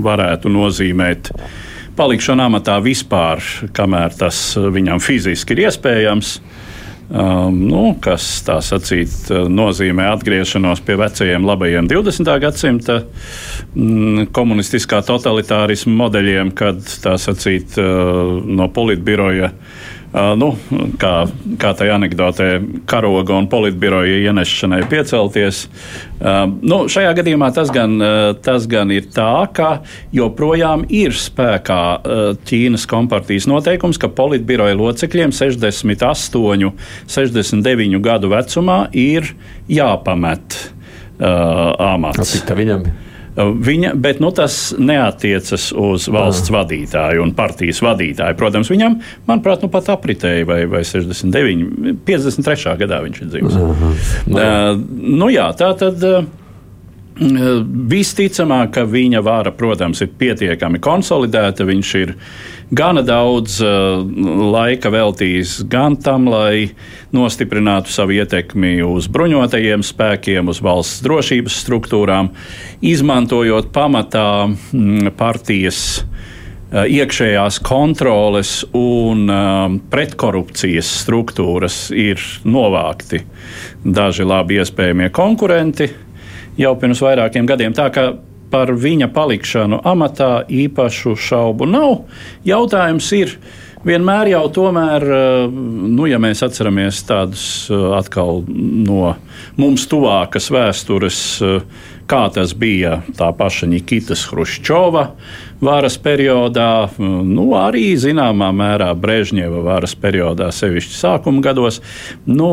varētu nozīmēt palikšanu amatā vispār, kamēr tas viņam fiziski ir iespējams. Um, nu, kas tā sacīt, nozīmē atgriešanos pie vecajiem, labajiem 20. gadsimta mm, komunistiskā totalitārisma modeļiem, kad tā sacīt, uh, no politbiroja uh, Uh, nu, kā, kā tajā anekdotē, karoga un politbiroja ienešanai piecelties. Nu, šajā gadījumā tas gan, tas gan ir tā, ka joprojām ir spēkā Ķīnas kompartijas noteikums, ka politbiroja locekļiem 68, 69 gadu vecumā ir jāpamet uh, amats. Cik tā viņam ir? Viņa, bet nu, tas neatiecas uz valsts Aha. vadītāju un partijas vadītāju. Protams, viņam, manuprāt, nu pat apritēja vai, vai 69, 53. gadā viņš ir dzimis. Uh, nu, jā, tā tad. Uh, Visticamāk, ka viņa vara, protams, ir pietiekami konsolidēta. Viņš ir gana daudz uh, laika veltījis gan tam, lai nostiprinātu savu ietekmi uz bruņotajiem spēkiem, uz valsts drošības struktūrām, izmantojot pamatā mm, partijas uh, iekšējās kontroles un uh, pretkorupcijas struktūras ir novākti daži labi iespējamie konkurenti jau pirms vairākiem gadiem. Tā kā par viņa palikšanu amatā īpašu šaubu nav. Jautājums ir, vienmēr jau tomēr, eh, nu, ja mēs atceramies tādus eh, atkal no mums tuvākas vēstures, eh, kā tas bija tā paša Nikitas Hruščova varas periodā, nu, arī zināmā mērā Brežņeva varas periodā, sevišķi sākuma gados, nu,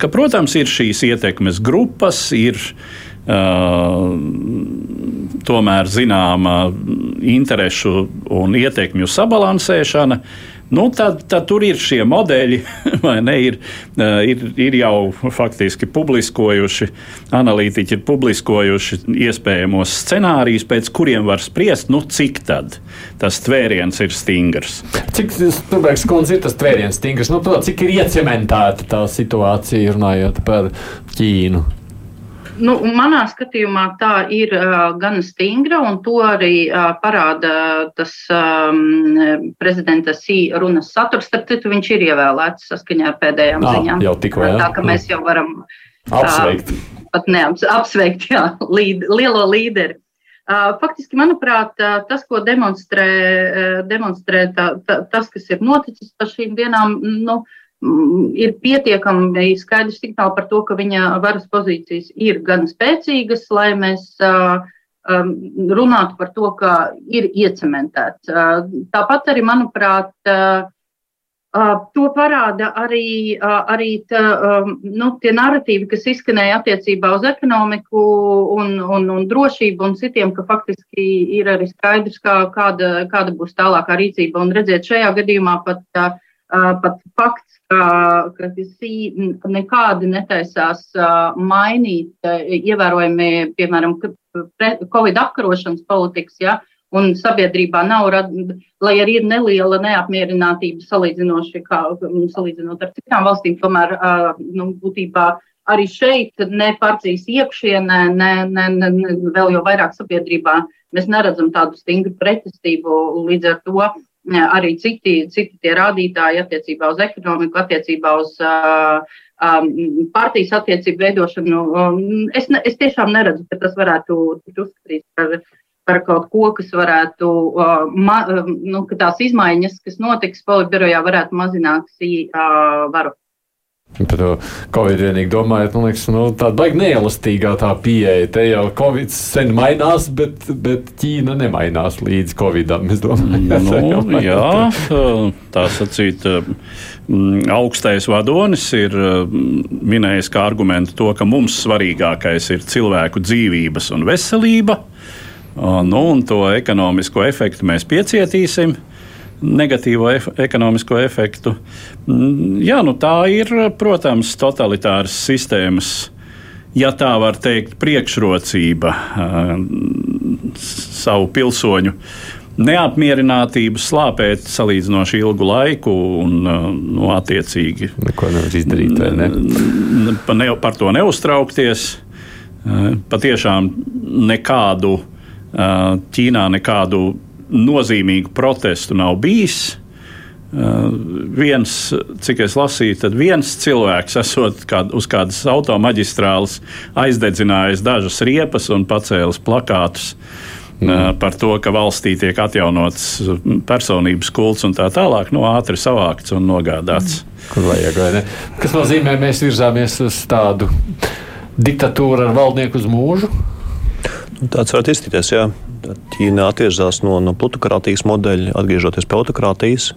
ka, protams, ir šīs ietekmes grupas, ir Uh, tomēr zināma interešu un ietekmju sabalansēšana. Nu, tad, tad tur ir šie modeļi, vai ne? Ir, ir, ir jau faktiski publiskojuši, analītiķi ir publiskojuši iespējamos scenārijus, pēc kuriem var spriest, nu, cik tad tas tvēriens ir stingrs. Cik Stūrbergs kundze ir tas tvēriens stingrs? Nu, to, cik ir iecementēta tā situācija, runājot par Ķīnu? Nu, manā skatījumā tā ir uh, gan stingra, un to arī uh, parāda tas um, prezidenta Sī runas saturs. Starp citu, viņš ir ievēlēts saskaņā ar pēdējām ah, ziņām. Jau tikko, jā. Tā ka mēs jau varam apsveikt. Uh, pat neaps, apsveikt, jā, līd, lielo līderi. Faktiski, manuprāt, tas, ko demonstrē, demonstrē tā, tā, tas, kas ir noticis pa šīm dienām, nu, uh, ir pietiekami skaidrs signāli par to, ka viņa varas pozīcijas ir gan spēcīgas, lai mēs runātu par to, ka ir iecementēts. Tāpat arī, manuprāt, To parāda arī, arī tā, nu, tie narratīvi, kas izskanēja attiecībā uz ekonomiku un, un, un drošību un citiem, ka faktiski ir arī skaidrs, kā, kāda, kāda būs tālākā rīcība. Un redziet, šajā gadījumā pat, pat fakts, ka SI nekādi netaisās mainīt ievērojami, piemēram, Covid apkarošanas politikas, ja, un sabiedrībā nav, lai arī ir neliela neapmierinātība salīdzinoši, kā, salīdzinot ar citām valstīm, tomēr, nu, būtībā arī šeit ne partijas iekšienē, ne, ne, ne, ne vēl jau vairāk sabiedrībā mēs neredzam tādu stingru pretestību. Līdz ar to arī citi, citi tie rādītāji attiecībā uz ekonomiku, attiecībā uz uh, um, partijas attiecību veidošanu. Um, es, ne, es tiešām neredzu, ka tas varētu tikt uzskatīts par, par kaut ko, kas varētu, uh, ma, nu, ka tās izmaiņas, kas notiks politbirojā, varētu mazināt uh, varu. Par to Covid vienīgi domājot, man liekas, nu, tāda baigta neelastīgā tā pieeja. Te jau Covid sen mainās, bet, bet Ķīna nemainās līdz Covidam. nu, jā, tā sacīt, augstais vadonis ir minējis kā argumentu to, ka mums svarīgākais ir cilvēku dzīvības un veselība. Nu, un to ekonomisko efektu mēs piecietīsim negatīvo ef ekonomisko efektu. Mm, jā, nu tā ir, protams, totalitāras sistēmas, ja tā var teikt, priekšrocība uh, savu pilsoņu neapmierinātību slāpēt salīdzinoši ilgu laiku un, nu, attiecīgi. Neko nevar izdarīt, ne? Ne par to neuztraukties. Patiešām nekādu Ķīnā nekādu nozīmīgu protestu nav bijis. Uh, viens, cik es lasīju, tad viens cilvēks, esot kād, uz kādas automaģistrāles, aizdedzinājis dažas riepas un pacēlis plakātus uh, mm. par to, ka valstī tiek atjaunots personības kults un tā tālāk, no nu, ātri savākts un nogādāts. Mm. Kur vajag, vai ne? Kas nozīmē, mēs virzāmies uz tādu diktatūru ar valdnieku uz mūžu? Tāds varētu izskatīties, jā. Ķīna atgriezās no, no plutokrātijas modeļa, atgriežoties pie autokrātijas.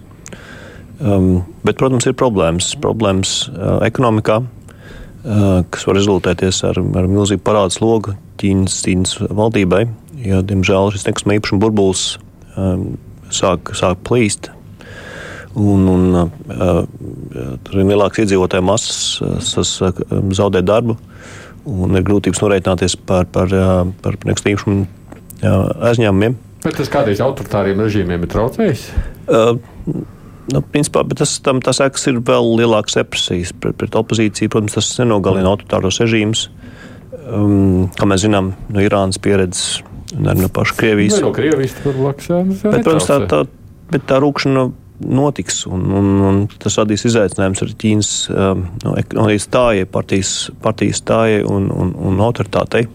Um, bet, protams, ir problēmas. Problēmas uh, ekonomikā, uh, kas var rezultēties ar, ar milzīgu parādu slogu Ķīnas, Ķīnas valdībai. Jo, diemžēl šis nekustamā īpašuma burbulis um, sāk, sāk plīst. Un, un, uh, tur ir lielāks iedzīvotāju masas, kas uh, zaudē darbu, un ir grūtības norēķināties par, par, uh, par nekustamā īpašuma aizņēmumiem. Bet tas kādreiz autoritāriem režīmiem ir traucējis? Uh, Nu, principā, tas, tam, tas sekas ir vēl lielākas represijas pret, pret opozīciju. Protams, tas nenogalina autoritāros režīmus. Um, kā mēs zinām no Irānas pieredzes, un arī no pašas Krievijas. No Krievijas tur blakus jā. Bet, protams, tā, tā, bet tā rūkšana notiks, un, un, un tas radīs izaicinājums ar Ķīnas um, no, no stājai, partijas, partijas stājai un, un, un autoritātei.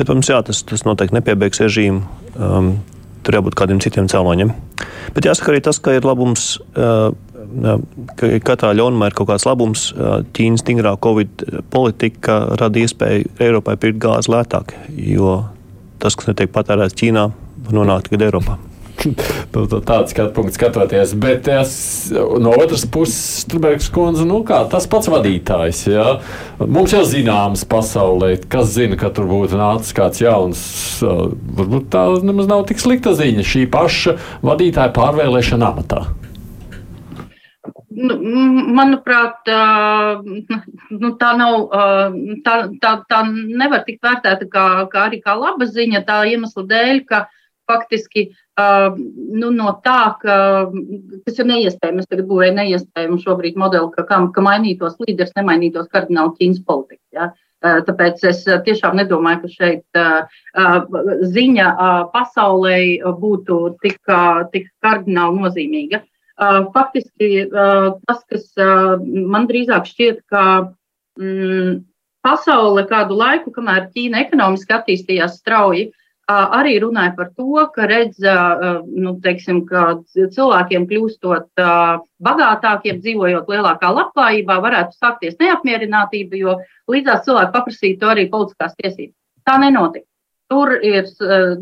Bet, protams, jā, tas, tas noteikti nepiebeigs režīmu. Um, tur jābūt kādiem citiem cēloņiem. Bet jāsaka arī tas, ka ir labums, uh, ka katrā ļaunumā ir kaut kāds labums. Uh, Ķīnas stingrā Covid politika rada iespēju Eiropai pirkt gāzi lētāk, jo tas, kas netiek patērēts Ķīnā, var nonākt tikai Eiropā. nu, tāds skatu punkts skatoties. Bet es, no otras puses, Strunbergs kundze, nu kā tas pats vadītājs. Jā. Mums jau zināms pasaulē, kas zina, ka tur būtu nācis kāds jauns. Varbūt tā nemaz nav tik slikta ziņa. Šī paša vadītāja pārvēlēšana amatā. Nu, manuprāt, nu, tā, nav, tā, tā, tā nevar tikt vērtēta kā, kā arī kā laba ziņa, tā iemesla dēļ, ka faktiski nu, no tā, ka tas ir neiespējams, tagad būvēja neiespējamu šobrīd modeli, ka, ka, ka mainītos līderis, nemainītos kardināli Ķīnas politika. Ja? Tāpēc es tiešām nedomāju, ka šeit ziņa pasaulē būtu tik, tik kardināli nozīmīga. Faktiski tas, kas man drīzāk šķiet, ka mm, pasaule kādu laiku, kamēr Ķīna ekonomiski attīstījās strauji, arī runāja par to, ka redz, nu, teiksim, ka cilvēkiem kļūstot bagātākiem, dzīvojot lielākā labklājībā, varētu sākties neapmierinātība, jo līdzās cilvēki paprasītu arī politiskās tiesības. Tā nenotika. Tur ir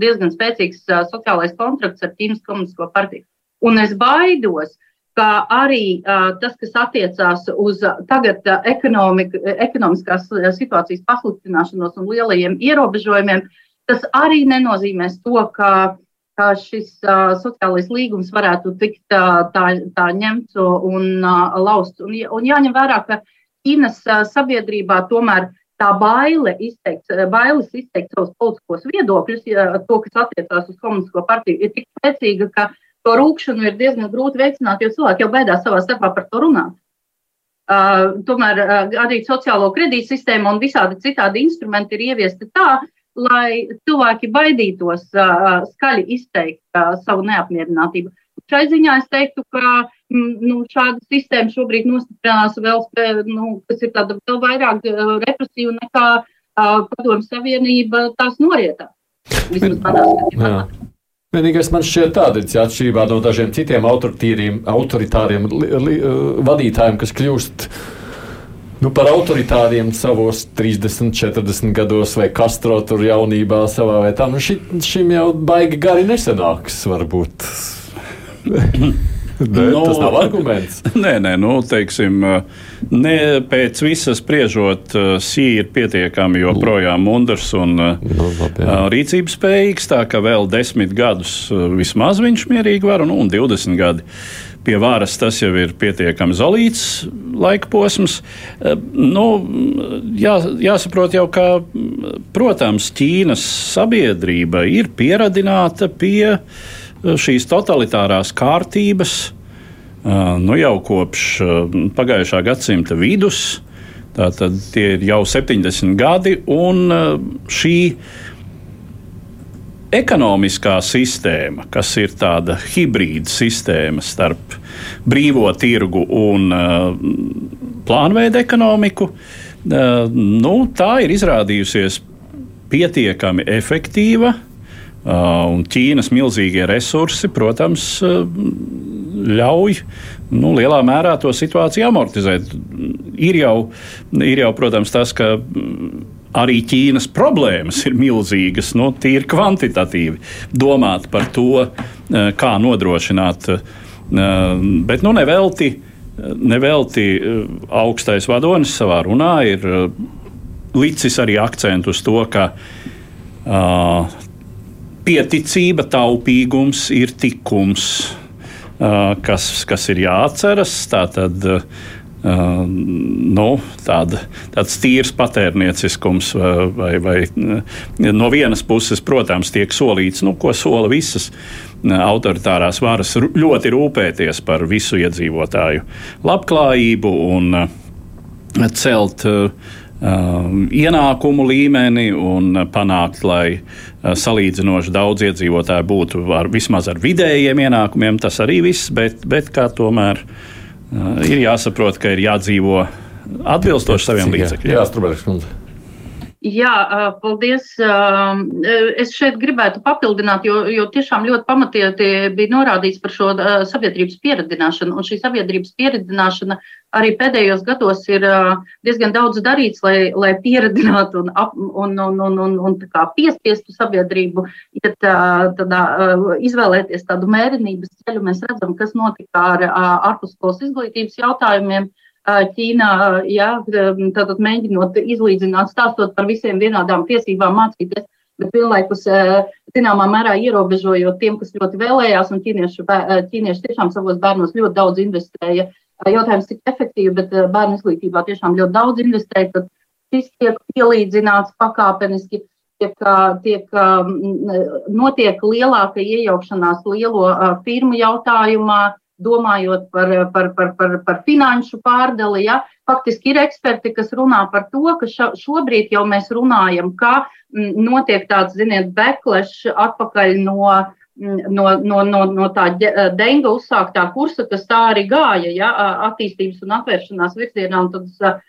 diezgan spēcīgs sociālais kontrakts ar Ķīnas komunistisko partiju. Un es baidos, ka arī tas, kas attiecās uz tagad ekonomiskās situācijas pasliktināšanos un lielajiem ierobežojumiem, uh, Tas arī nenozīmēs to, ka, ka šis uh, sociālais līgums varētu tikt uh, tā, tā ņemts un uh, lausts. Un, un jāņem vērā, ka Ķīnas uh, sabiedrībā tomēr tā baile izteikt, bailes izteikt savus politiskos viedokļus, ja, to, kas attiecās uz komunistisko partiju, ir tik spēcīga, ka to rūkšanu ir diezgan grūti veicināt, jo cilvēki jau baidās savā starpā par to runāt. Uh, tomēr uh, arī sociālo kredītu sistēma un visādi citādi instrumenti ir ieviesti tā, lai cilvēki baidītos uh, skaļi izteikt uh, savu neapmierinātību. Šai ziņā es teiktu, ka nu, šāda sistēma šobrīd nostiprinās vēl, nu, kas ir tāda vēl vairāk represīva nekā uh, padomju savienība tās norietā. Vismaz manā skatījumā. Vienīgais man šķiet tāds, ja atšķirībā no dažiem citiem autoritāriem li, li, vadītājiem, kas kļūst Nu, par autoritāriem savos 30, 40 gados, vai Castro tur jaunībā savā vietā. Nu, ši, šim jau baigi gari nesenāks, varbūt. Ne, no, tas nav arguments. Nē, nē, nu, teiksim, ne, pēc visas spriežot, Sī ir pietiekami joprojām mundrs un no, nu, labi, jā. rīcības spējīgs, tā ka vēl desmit gadus vismaz viņš mierīgi var, nu, un 20 gadi pie varas tas jau ir pietiekami zelīts laika posms. Nu, jā, jāsaprot jau, ka, protams, Ķīnas sabiedrība ir pieradināta pie šīs totalitārās kārtības nu, jau kopš pagājušā gadsimta vidus. Tātad tie ir jau 70 gadi, un šī ekonomiskā sistēma, kas ir tāda hibrīda sistēma starp brīvo tirgu un uh, plānveida ekonomiku, uh, nu, tā ir izrādījusies pietiekami efektīva. Uh, un Ķīnas milzīgie resursi, protams, uh, ļauj nu, lielā mērā to situāciju amortizēt. Ir jau, ir jau protams, tas, ka arī Ķīnas problēmas ir milzīgas, nu, tīri kvantitatīvi domāt par to, uh, kā nodrošināt. Bet nu, nevelti, nevelti augstais vadonis savā runā ir licis arī akcentu uz to, ka pieticība, taupīgums ir tikums, kas, kas ir jāatceras. Tātad, uh, nu, tāda, tāds tīrs patērnieciskums, vai, vai no vienas puses, protams, tiek solīts, nu, ko sola visas autoritārās varas, ļoti rūpēties par visu iedzīvotāju labklājību un celt uh, Um, ienākumu līmeni un panākt, lai uh, salīdzinoši daudz iedzīvotāju būtu ar, vismaz ar vidējiem ienākumiem. Tas arī viss, bet, bet kā tomēr uh, ir jāsaprot, ka ir jādzīvo atbilstoši saviem līdzekļiem. Jā, Strunke. Jā, paldies. Es šeit gribētu papildināt, jo, jo tiešām ļoti pamatieti bija norādīts par šo sabiedrības pieredzināšanu. Un šī sabiedrības pieredzināšana arī pēdējos gados ir diezgan daudz darīts, lai, lai pieredzinātu un, un, un, un, un, un tā piespiestu sabiedrību, iet tādā, izvēlēties tādu mērenības ceļu. Mēs redzam, kas notika ar ārpusskolas izglītības jautājumiem. Ķīnā, jā, tātad mēģinot izlīdzināt, stāstot par visiem vienādām tiesībām mācīties, bet vienlaikus zināmā mērā ierobežojot tiem, kas ļoti vēlējās, un ķīnieši, ķīnieši tiešām savos bērnos ļoti daudz investēja. Jautājums, cik efektīvi, bet bērnu izglītībā tiešām ļoti daudz investēja, tad šis tiek pielīdzināts pakāpeniski. Tiek, tiek, notiek lielāka iejaukšanās lielo firmu jautājumā, domājot par, par, par, par, par finanšu pārdali. Ja? Faktiski ir eksperti, kas runā par to, ka šobrīd jau mēs runājam, ka notiek tāds, ziniet, backlash atpakaļ no, no, no, no, no tā denga uzsāktā kursa, kas tā arī gāja, ja? attīstības un atvēršanās virzienā. Un tad,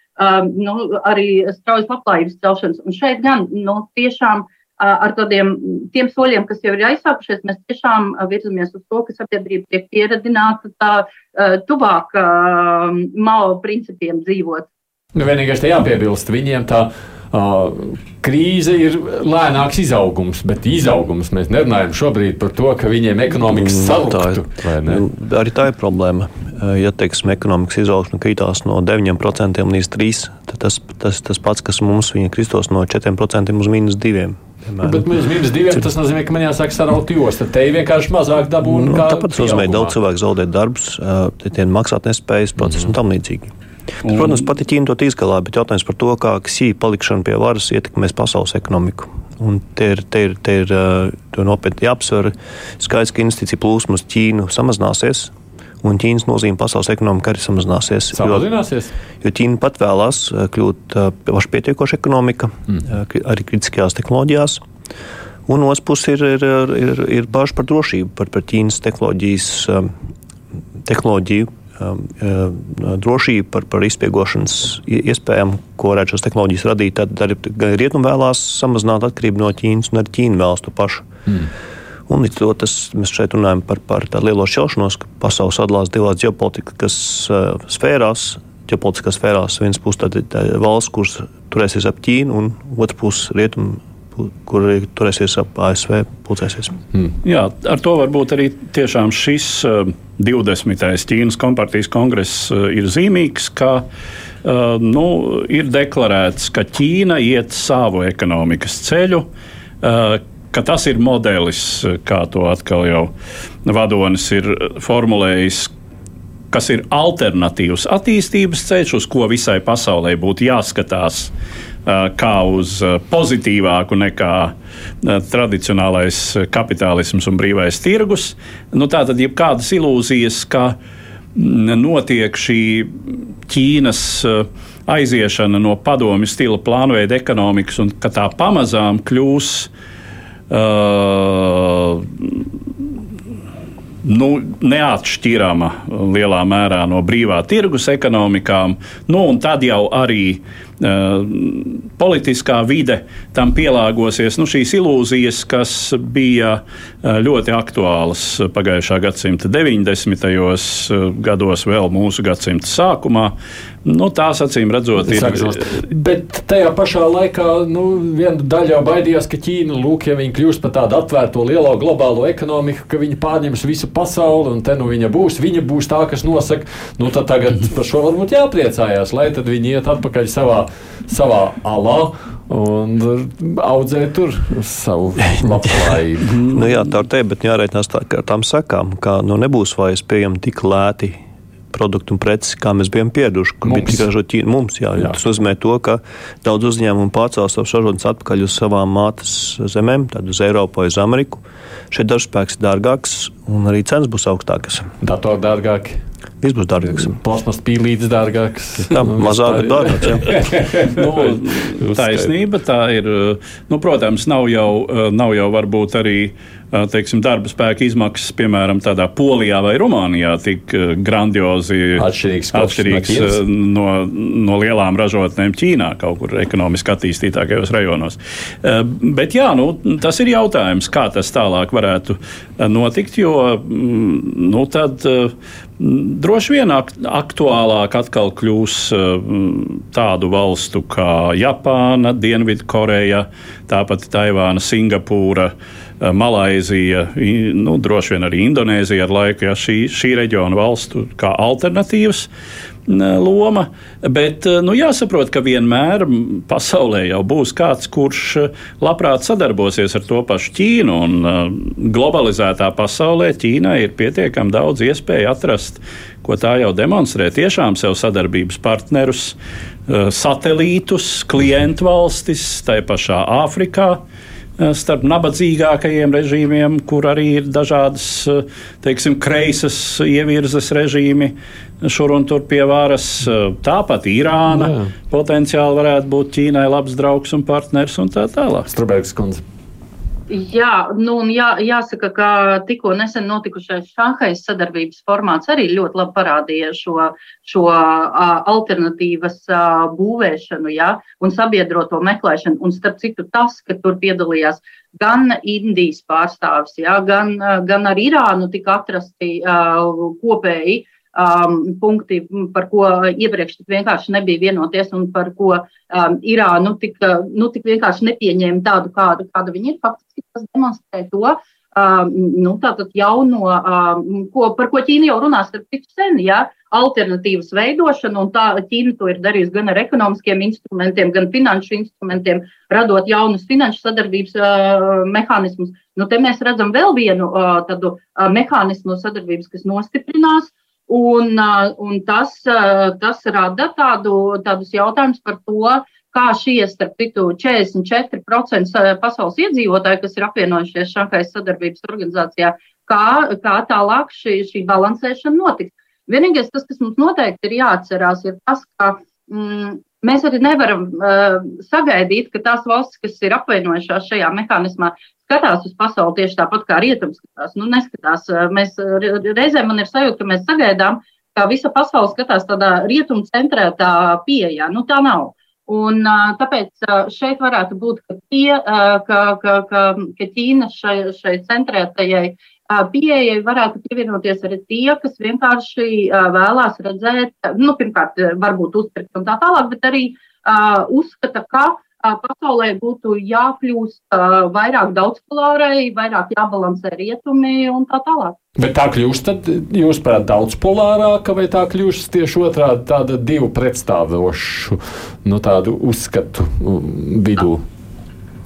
nu, arī straujas labklājības celšanas. Un šeit gan nu, tiešām uh, ar tādiem tiem soļiem, kas jau ir aizsākušies, mēs tiešām virzamies uz to, ka sabiedrība tiek pieredzināta tā tuvāk Mao principiem dzīvot. Nu, vienīgais te jāpiebilst, viņiem tā krīze ir lēnāks izaugums, bet izaugums mēs nerunājam šobrīd par to, ka viņiem ekonomikas saluktu. Tā ir, nu, arī tā ir problēma. Ja, teiksim, ekonomikas izaugsme krītās no 9% līdz 3%, tad tas, tas, tas pats, kas mums viņa kristos no 4% uz mīnus 2%. Piemēram. Bet mēs minus diviem tas nozīmē, ka man jāsāk saraut jostu. Te ir vienkārši mazāk dabūna. Nu, tāpat tas nozīmē, ka daudz cilvēku zaudē darbus, tie maksāt nespējas procesi mm un tam līdzīgi. Un... Protams, pati Ķīna to izgalā, bet jautājums par to, kā Ksī palikšana pie varas ietekmēs pasaules ekonomiku. Un te ir, te ir, te ir nopietni jāapsver. Skaidrs, ka investīcija plūsma uz Ķīnu samazināsies un Ķīnas nozīme pasaules ekonomikā arī samazināsies. Samazināsies? Jo, jo Ķīna pat vēlās eh, kļūt eh, par pietiekošu ekonomiku, mm. Eh, arī kritiskajās tehnoloģijās. Un otrs puses ir, ir, ir, ir bažas par drošību, par, par Ķīnas tehnoloģijas, tehnoloģiju drošību, par, par izspiegošanas iespējām, ko varētu šīs tehnoloģijas radīt. Tad arī Rietumu vēlās samazināt atkarību no Ķīnas, un arī Ķīna vēlas to pašu. Mm. Un līdz to tas, mēs šeit runājam par, par tādu lielo šķelšanos, ka pasaule sadalās divās ģeopolitikas uh, sfērās. ģeopolitiskās sfērās. Viens puses tā, tā valsts, kuras turēsies ap Ķīnu, un otrs puses rietumu kur arī turēsies ap ASV pulcēsies. Hmm. Jā, ar to varbūt arī tiešām šis 20. Ķīnas kompartijas kongress ir zīmīgs, ka uh, nu, ir deklarēts, ka Ķīna iet savu ekonomikas ceļu. Uh, ka tas ir modelis, kā to atkal jau vadonis ir formulējis, kas ir alternatīvs attīstības ceļš, uz ko visai pasaulē būtu jāskatās kā uz pozitīvāku nekā tradicionālais kapitālisms un brīvais tirgus. Nu, tā tad ir kādas ilūzijas, ka notiek šī Ķīnas aiziešana no padomju stila plānveida ekonomikas un ka tā pamazām kļūs uh, nu, neatšķirama lielā mērā no brīvā tirgus ekonomikām. Nu, tad jau arī uh, politiskā vide tam pielāgosies. Nu, šīs ilūzijas, kas bija uh, ļoti aktuālas pagājušā gadsimta 90. Uh, gados, vēl mūsu gadsimta sākumā, Nu, tās acīm redzot, ir. Bet tajā pašā laikā nu, viena daļa jau baidījās, ka Ķīna, lūk, ja viņi kļūs par tādu atvērto lielo globālo ekonomiku, ka viņi pārņems visu pasauli, un te nu viņa būs, viņa būs tā, kas nosaka, nu tad tagad par šo varbūt jāpriecājās, lai tad viņi iet atpakaļ savā, savā alā un audzē tur savu labklājību. nu, jā, tā ir te, bet jāreikinās tā, ar tām sekām, ka nu, nebūs vairs pieejami tik lēti produktu un preces, kā mēs bijām pieraduši. Kur mums. bija tikai ražot Ķīna. Mums, jā, jā. Tas nozīmē to, ka daudz uzņēmumu pārcēl savus ražotnes atpakaļ uz savām mātes zemēm, tad uz Eiropu vai uz Ameriku. Šeit darbspēks ir dārgāks un arī cenas būs augstākas. Datori dārgāki. Viss būs dārgāks. Plasmas pīlītes dārgāks. Tā mazāk ir dārgāks. nu, taisnība tā ir. Nu, protams, nav jau, nav jau varbūt arī teiksim, darba spēka izmaksas, piemēram, tādā Polijā vai Rumānijā, tik grandiozi atšķirīgs, atšķirīgs no, no lielām ražotnēm Ķīnā, kaut kur ekonomiski attīstītākajos rajonos. Bet jā, nu, tas ir jautājums, kā tas tālāk varētu notikt, jo nu, tad Droši vien aktuālāk atkal kļūs tādu valstu kā Japāna, Dienvidkoreja, tāpat Taivāna, Singapūra, Malaizija, nu, droši vien arī Indonēzija ar laiku, ja šī, šī reģiona valstu kā alternatīvas loma, bet nu, jāsaprot, ka vienmēr pasaulē jau būs kāds, kurš labprāt sadarbosies ar to pašu Ķīnu. Un globalizētā pasaulē Ķīnai ir pietiekami daudz iespēju atrast, ko tā jau demonstrē, tiešām sev sadarbības partnerus, satelītus, klientu valstis, tai pašā Āfrikā starp nabadzīgākajiem režīmiem, kur arī ir dažādas, teiksim, kreisas ievirzes režīmi, šur un tur pie varas. Tāpat Irāna Jā. potenciāli varētu būt Ķīnai labs draugs un partners un tā tālāk. Strabēks kundze. Jā, nu, jā, jāsaka, ka tikko nesen notikušais Šanhajas sadarbības formāts arī ļoti labi parādīja šo, šo uh, alternatīvas uh, būvēšanu ja, un sabiedroto meklēšanu. Un starp citu, tas, ka tur piedalījās gan Indijas pārstāvis, ja, gan, gan ar Irānu tika atrasti uh, kopēji um, punkti, par ko iepriekš tik vienkārši nebija vienoties un par ko um, Irānu tik, nu, tik vienkārši nepieņēma tādu, kādu, kāda viņi ir. Faktiski tas demonstrē to. Um, nu, tātad jauno, um, ko, par ko Ķīna jau runās ar citu sen, ja, alternatīvas veidošanu, un tā Ķīna to ir darījusi gan ar ekonomiskiem instrumentiem, gan finanšu instrumentiem, radot jaunus finanšu sadarbības uh, mehānismus. Nu, te mēs redzam vēl vienu uh, tādu uh, mehānismu sadarbības, kas nostiprinās, Un, un tas, tas rada tādu, tādus jautājumus par to, kā šie, starp citu, 44% pasaules iedzīvotāji, kas ir apvienojušies Šankais sadarbības organizācijā, kā, kā tālāk šī, šī balansēšana notiks. Vienīgais, tas, kas mums noteikti ir jāatcerās, ir tas, ka mm, mēs arī nevaram uh, sagaidīt, ka tās valstis, kas ir apvienojušās šajā mehānismā, skatās uz pasauli tieši tāpat kā rietums skatās. Nu, neskatās. Mēs reizēm man ir sajūta, ka mēs sagaidām, ka visa pasaule skatās tādā rietumu centrētā pieejā. Nu, tā nav. Un, tāpēc šeit varētu būt, ka, tie, ka, ka, ka, ka Ķīna šai, šai centrētajai pieejai varētu pievienoties arī tie, kas vienkārši vēlās redzēt, nu, pirmkārt, varbūt uzpirkt un tā tālāk, bet arī uzskata, ka pasaulē būtu jākļūst vairāk daudzpolārai, vairāk jābalansē rietumi un tā tālāk. Bet tā kļūst, tad jūs prāt, daudzpolārāka vai tā kļūst tieši otrādi tāda divu pretstāvošu, nu uzskatu vidū?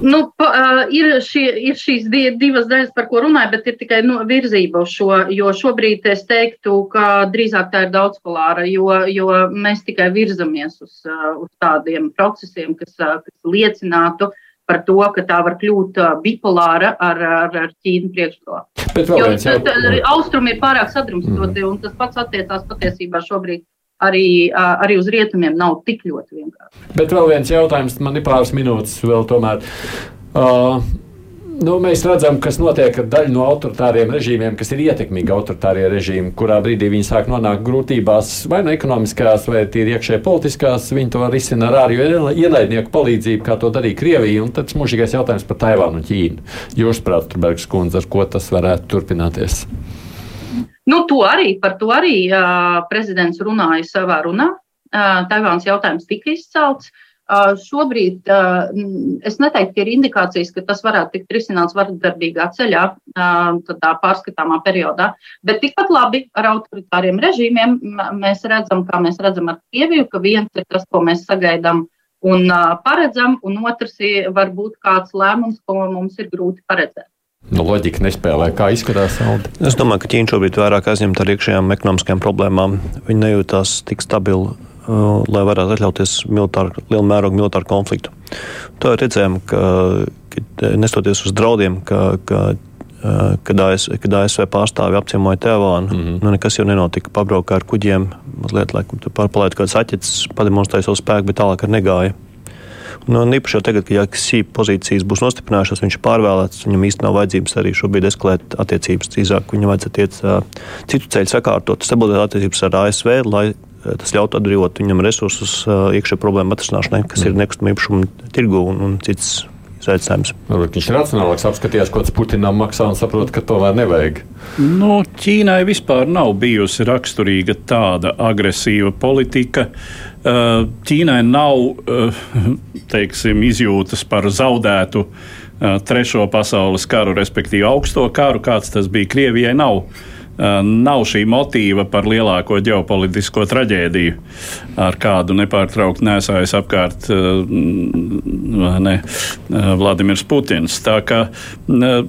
Nu, pa, ir, šie, ir šīs divas daļas, par ko runāju, bet ir tikai nu, virzība uz šo. Jo šobrīd es teiktu, ka drīzāk tā ir daudzpolāra, jo, jo mēs tikai virzamies uz, uz tādiem procesiem, kas, kas liecinātu par to, ka tā var kļūt bipolāra ar, ar, ar Ķīnu priekšgalā. Jo austrumi ir pārāk sadrumstoti, mm. un tas pats attiecās patiesībā šobrīd arī, arī uz rietumiem nav tik ļoti vienkārši. Bet vēl viens jautājums, man ir pāris minūtes vēl tomēr. Uh, Nu, mēs redzam, kas notiek ar daļu no autoritāriem režīmiem, kas ir ietekmīgi autoritārie režīmi, kurā brīdī viņi sāk nonākt grūtībās, vai nu no ekonomiskās, vai tīri iekšēji politiskās. Viņi to risina ar ārēju ienaidnieku palīdzību, kā to darīja Krievija. Un tad mūžīgais jautājums par Taivānu un Ķīnu. Jūs, prāt, Bergs kundze, ar ko tas varētu turpināties? Nu, to arī, par to arī uh, prezidents runāja savā runā. Uh, Taivāns jautājums tika izcelts. Uh, šobrīd es neteiktu, ka ir indikācijas, ka tas varētu tikt risināts vardarbīgā ceļā, tādā pārskatāmā periodā. Bet tikpat labi ar autoritāriem režīmiem mēs redzam, kā mēs redzam ar Krieviju, ka viens ir tas, ko mēs sagaidām un paredzam, un otrs ir varbūt kāds lēmums, ko mums ir grūti paredzēt. Nu, loģika nespēlē. Kā izskatās Alde? Es domāju, ka Ķīna šobrīd vairāk aizņemta ar iekšējām ekonomiskajām problēmām. Viņi nejūtās tik stabili, uh, lai varētu atļauties militāru, lielu mērogu militāru konfliktu. To redzējām, ka, ka nestoties uz draudiem, ka, ka uh, kad, AS, kad ASV pārstāvi apciemoja Tēvānu, mm -hmm. nu, nekas jau nenotika. Pabrauka ar kuģiem, mazliet laikam, pārpalaidu kāds aķets, pademonstrēja savu spēku, bet tālāk negāja. Nu, un īpaši jau tagad, kad Jāksī pozīcijas būs nostiprinājušās, viņš ir pārvēlēts, viņam īstenībā nav vajadzības arī šobrīd eskalēt attiecības. Drīzāk viņam vajadzētu iet uh, citu ceļu sakārtot, stabilizēt attiecības ar ASV, lai tas ļautu atbrīvot viņam resursus uh, iekšā problēmu atrisināšanai, kas mm. ir nekustamā īpašuma tirgu un, un cits izaicinājums. Viņš ir racionālāks, apskatījās, ko tas Putinam maksā un saprot, ka to vairs nevajag. Nu, Ķīnai vispār nav bijusi raksturīga tāda agresīva politika. Uh, Ķīnai nav uh, teiksim, izjūtas par zaudētu uh, Trešo pasaules karu, respektīvi augsto karu, kāds tas bija Krievijai. Nav nav šī motīva par lielāko ģeopolitisko traģēdiju, ar kādu nepārtraukti nesājas apkārt ne, Vladimirs Putins. Tā kā nu,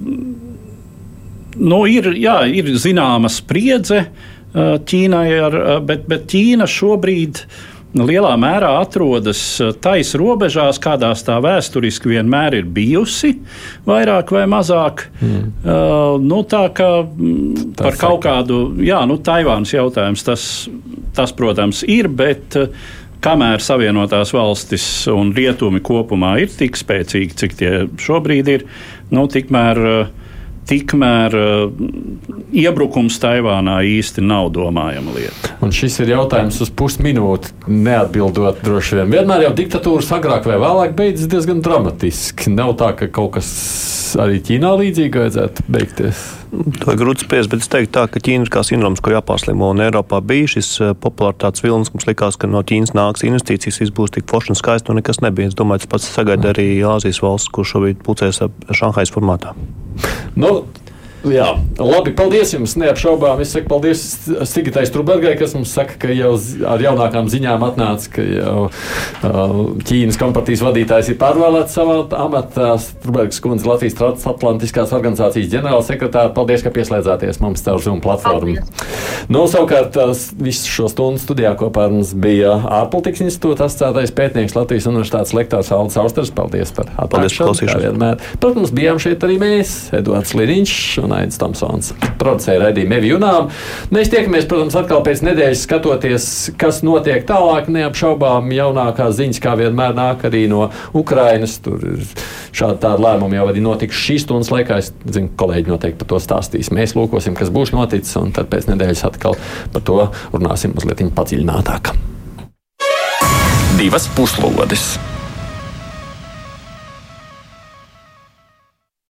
ir, jā, ir zināma spriedze Ķīnai, ar, bet, bet Ķīna šobrīd ir lielā mērā atrodas eh, taisa robežās, kādās tā vēsturiski vienmēr ir bijusi, vairāk vai mazāk. Mm. Uh, nu, tā kā mm, tā par kaut kādu, jā, nu, Taivānas jautājums, tas, tas, protams, ir, bet uh, kamēr Savienotās valstis un rietumi kopumā ir tik spēcīgi, cik tie šobrīd ir, nu, tikmēr. Uh, tikmēr uh, iebrukums Taivānā īsti nav domājama lieta. Un šis ir jautājums uz pusminūti, neatbildot droši vien. Vienmēr jau diktatūras agrāk vai vēlāk beidzas diezgan dramatiski. Nav tā, ka kaut kas arī Ķīnā līdzīgi vajadzētu beigties. To ir grūti spriest, bet es teiktu, tā, ka Ķīna ir kā sindroms, ko jāpārslimo. Un Eiropā bija šis eh, populāritātes vilnis, mums likās, ka no Ķīnas nāks investīcijas, viss būs tik forši un skaisti, un nekas nebija. Es domāju, tas pats sagaida arī Āzijas valsts, kur šobrīd pulcēs Šanhais formātā. Nu, Jā, labi, paldies jums. Neapšaubām. Es saku paldies Sigitai Strunbergai, kas mums saka, ka jau ar jaunākām ziņām atnāca, ka jau uh, Ķīnas kompartijas vadītājs ir pārvēlēts savā amatā. Strunbergas kundze Latvijas transatlantiskās organizācijas ģenerālsekretāra. Paldies, ka pieslēdzāties mums caur Zoom platformu. Nu, savukārt, visu šo stundu studijā kopā ar mums bija ārpolitikas institūta asociētais pētnieks Latvijas universitātes lektors Aldis Austers. Paldies par atbalstu. Protams, bijām šeit arī mēs, Eduards Liriņš un Aits Tomsons. Producēja raidījumu Evi Junām. Mēs tiekamies, protams, atkal pēc nedēļas skatoties, kas notiek tālāk. Neapšaubām jaunākās ziņas, kā vienmēr nāk arī no Ukrainas. Tur ir šādi tādi lēmumi jau arī notikuši šīs stundas laikā. Es zinu, kolēģi noteikti par to stāstīs. Mēs lūkosim, kas būs noticis, un tad pēc nedēļas atkal par to runāsim mazliet padziļinātāk. Divas puslodes!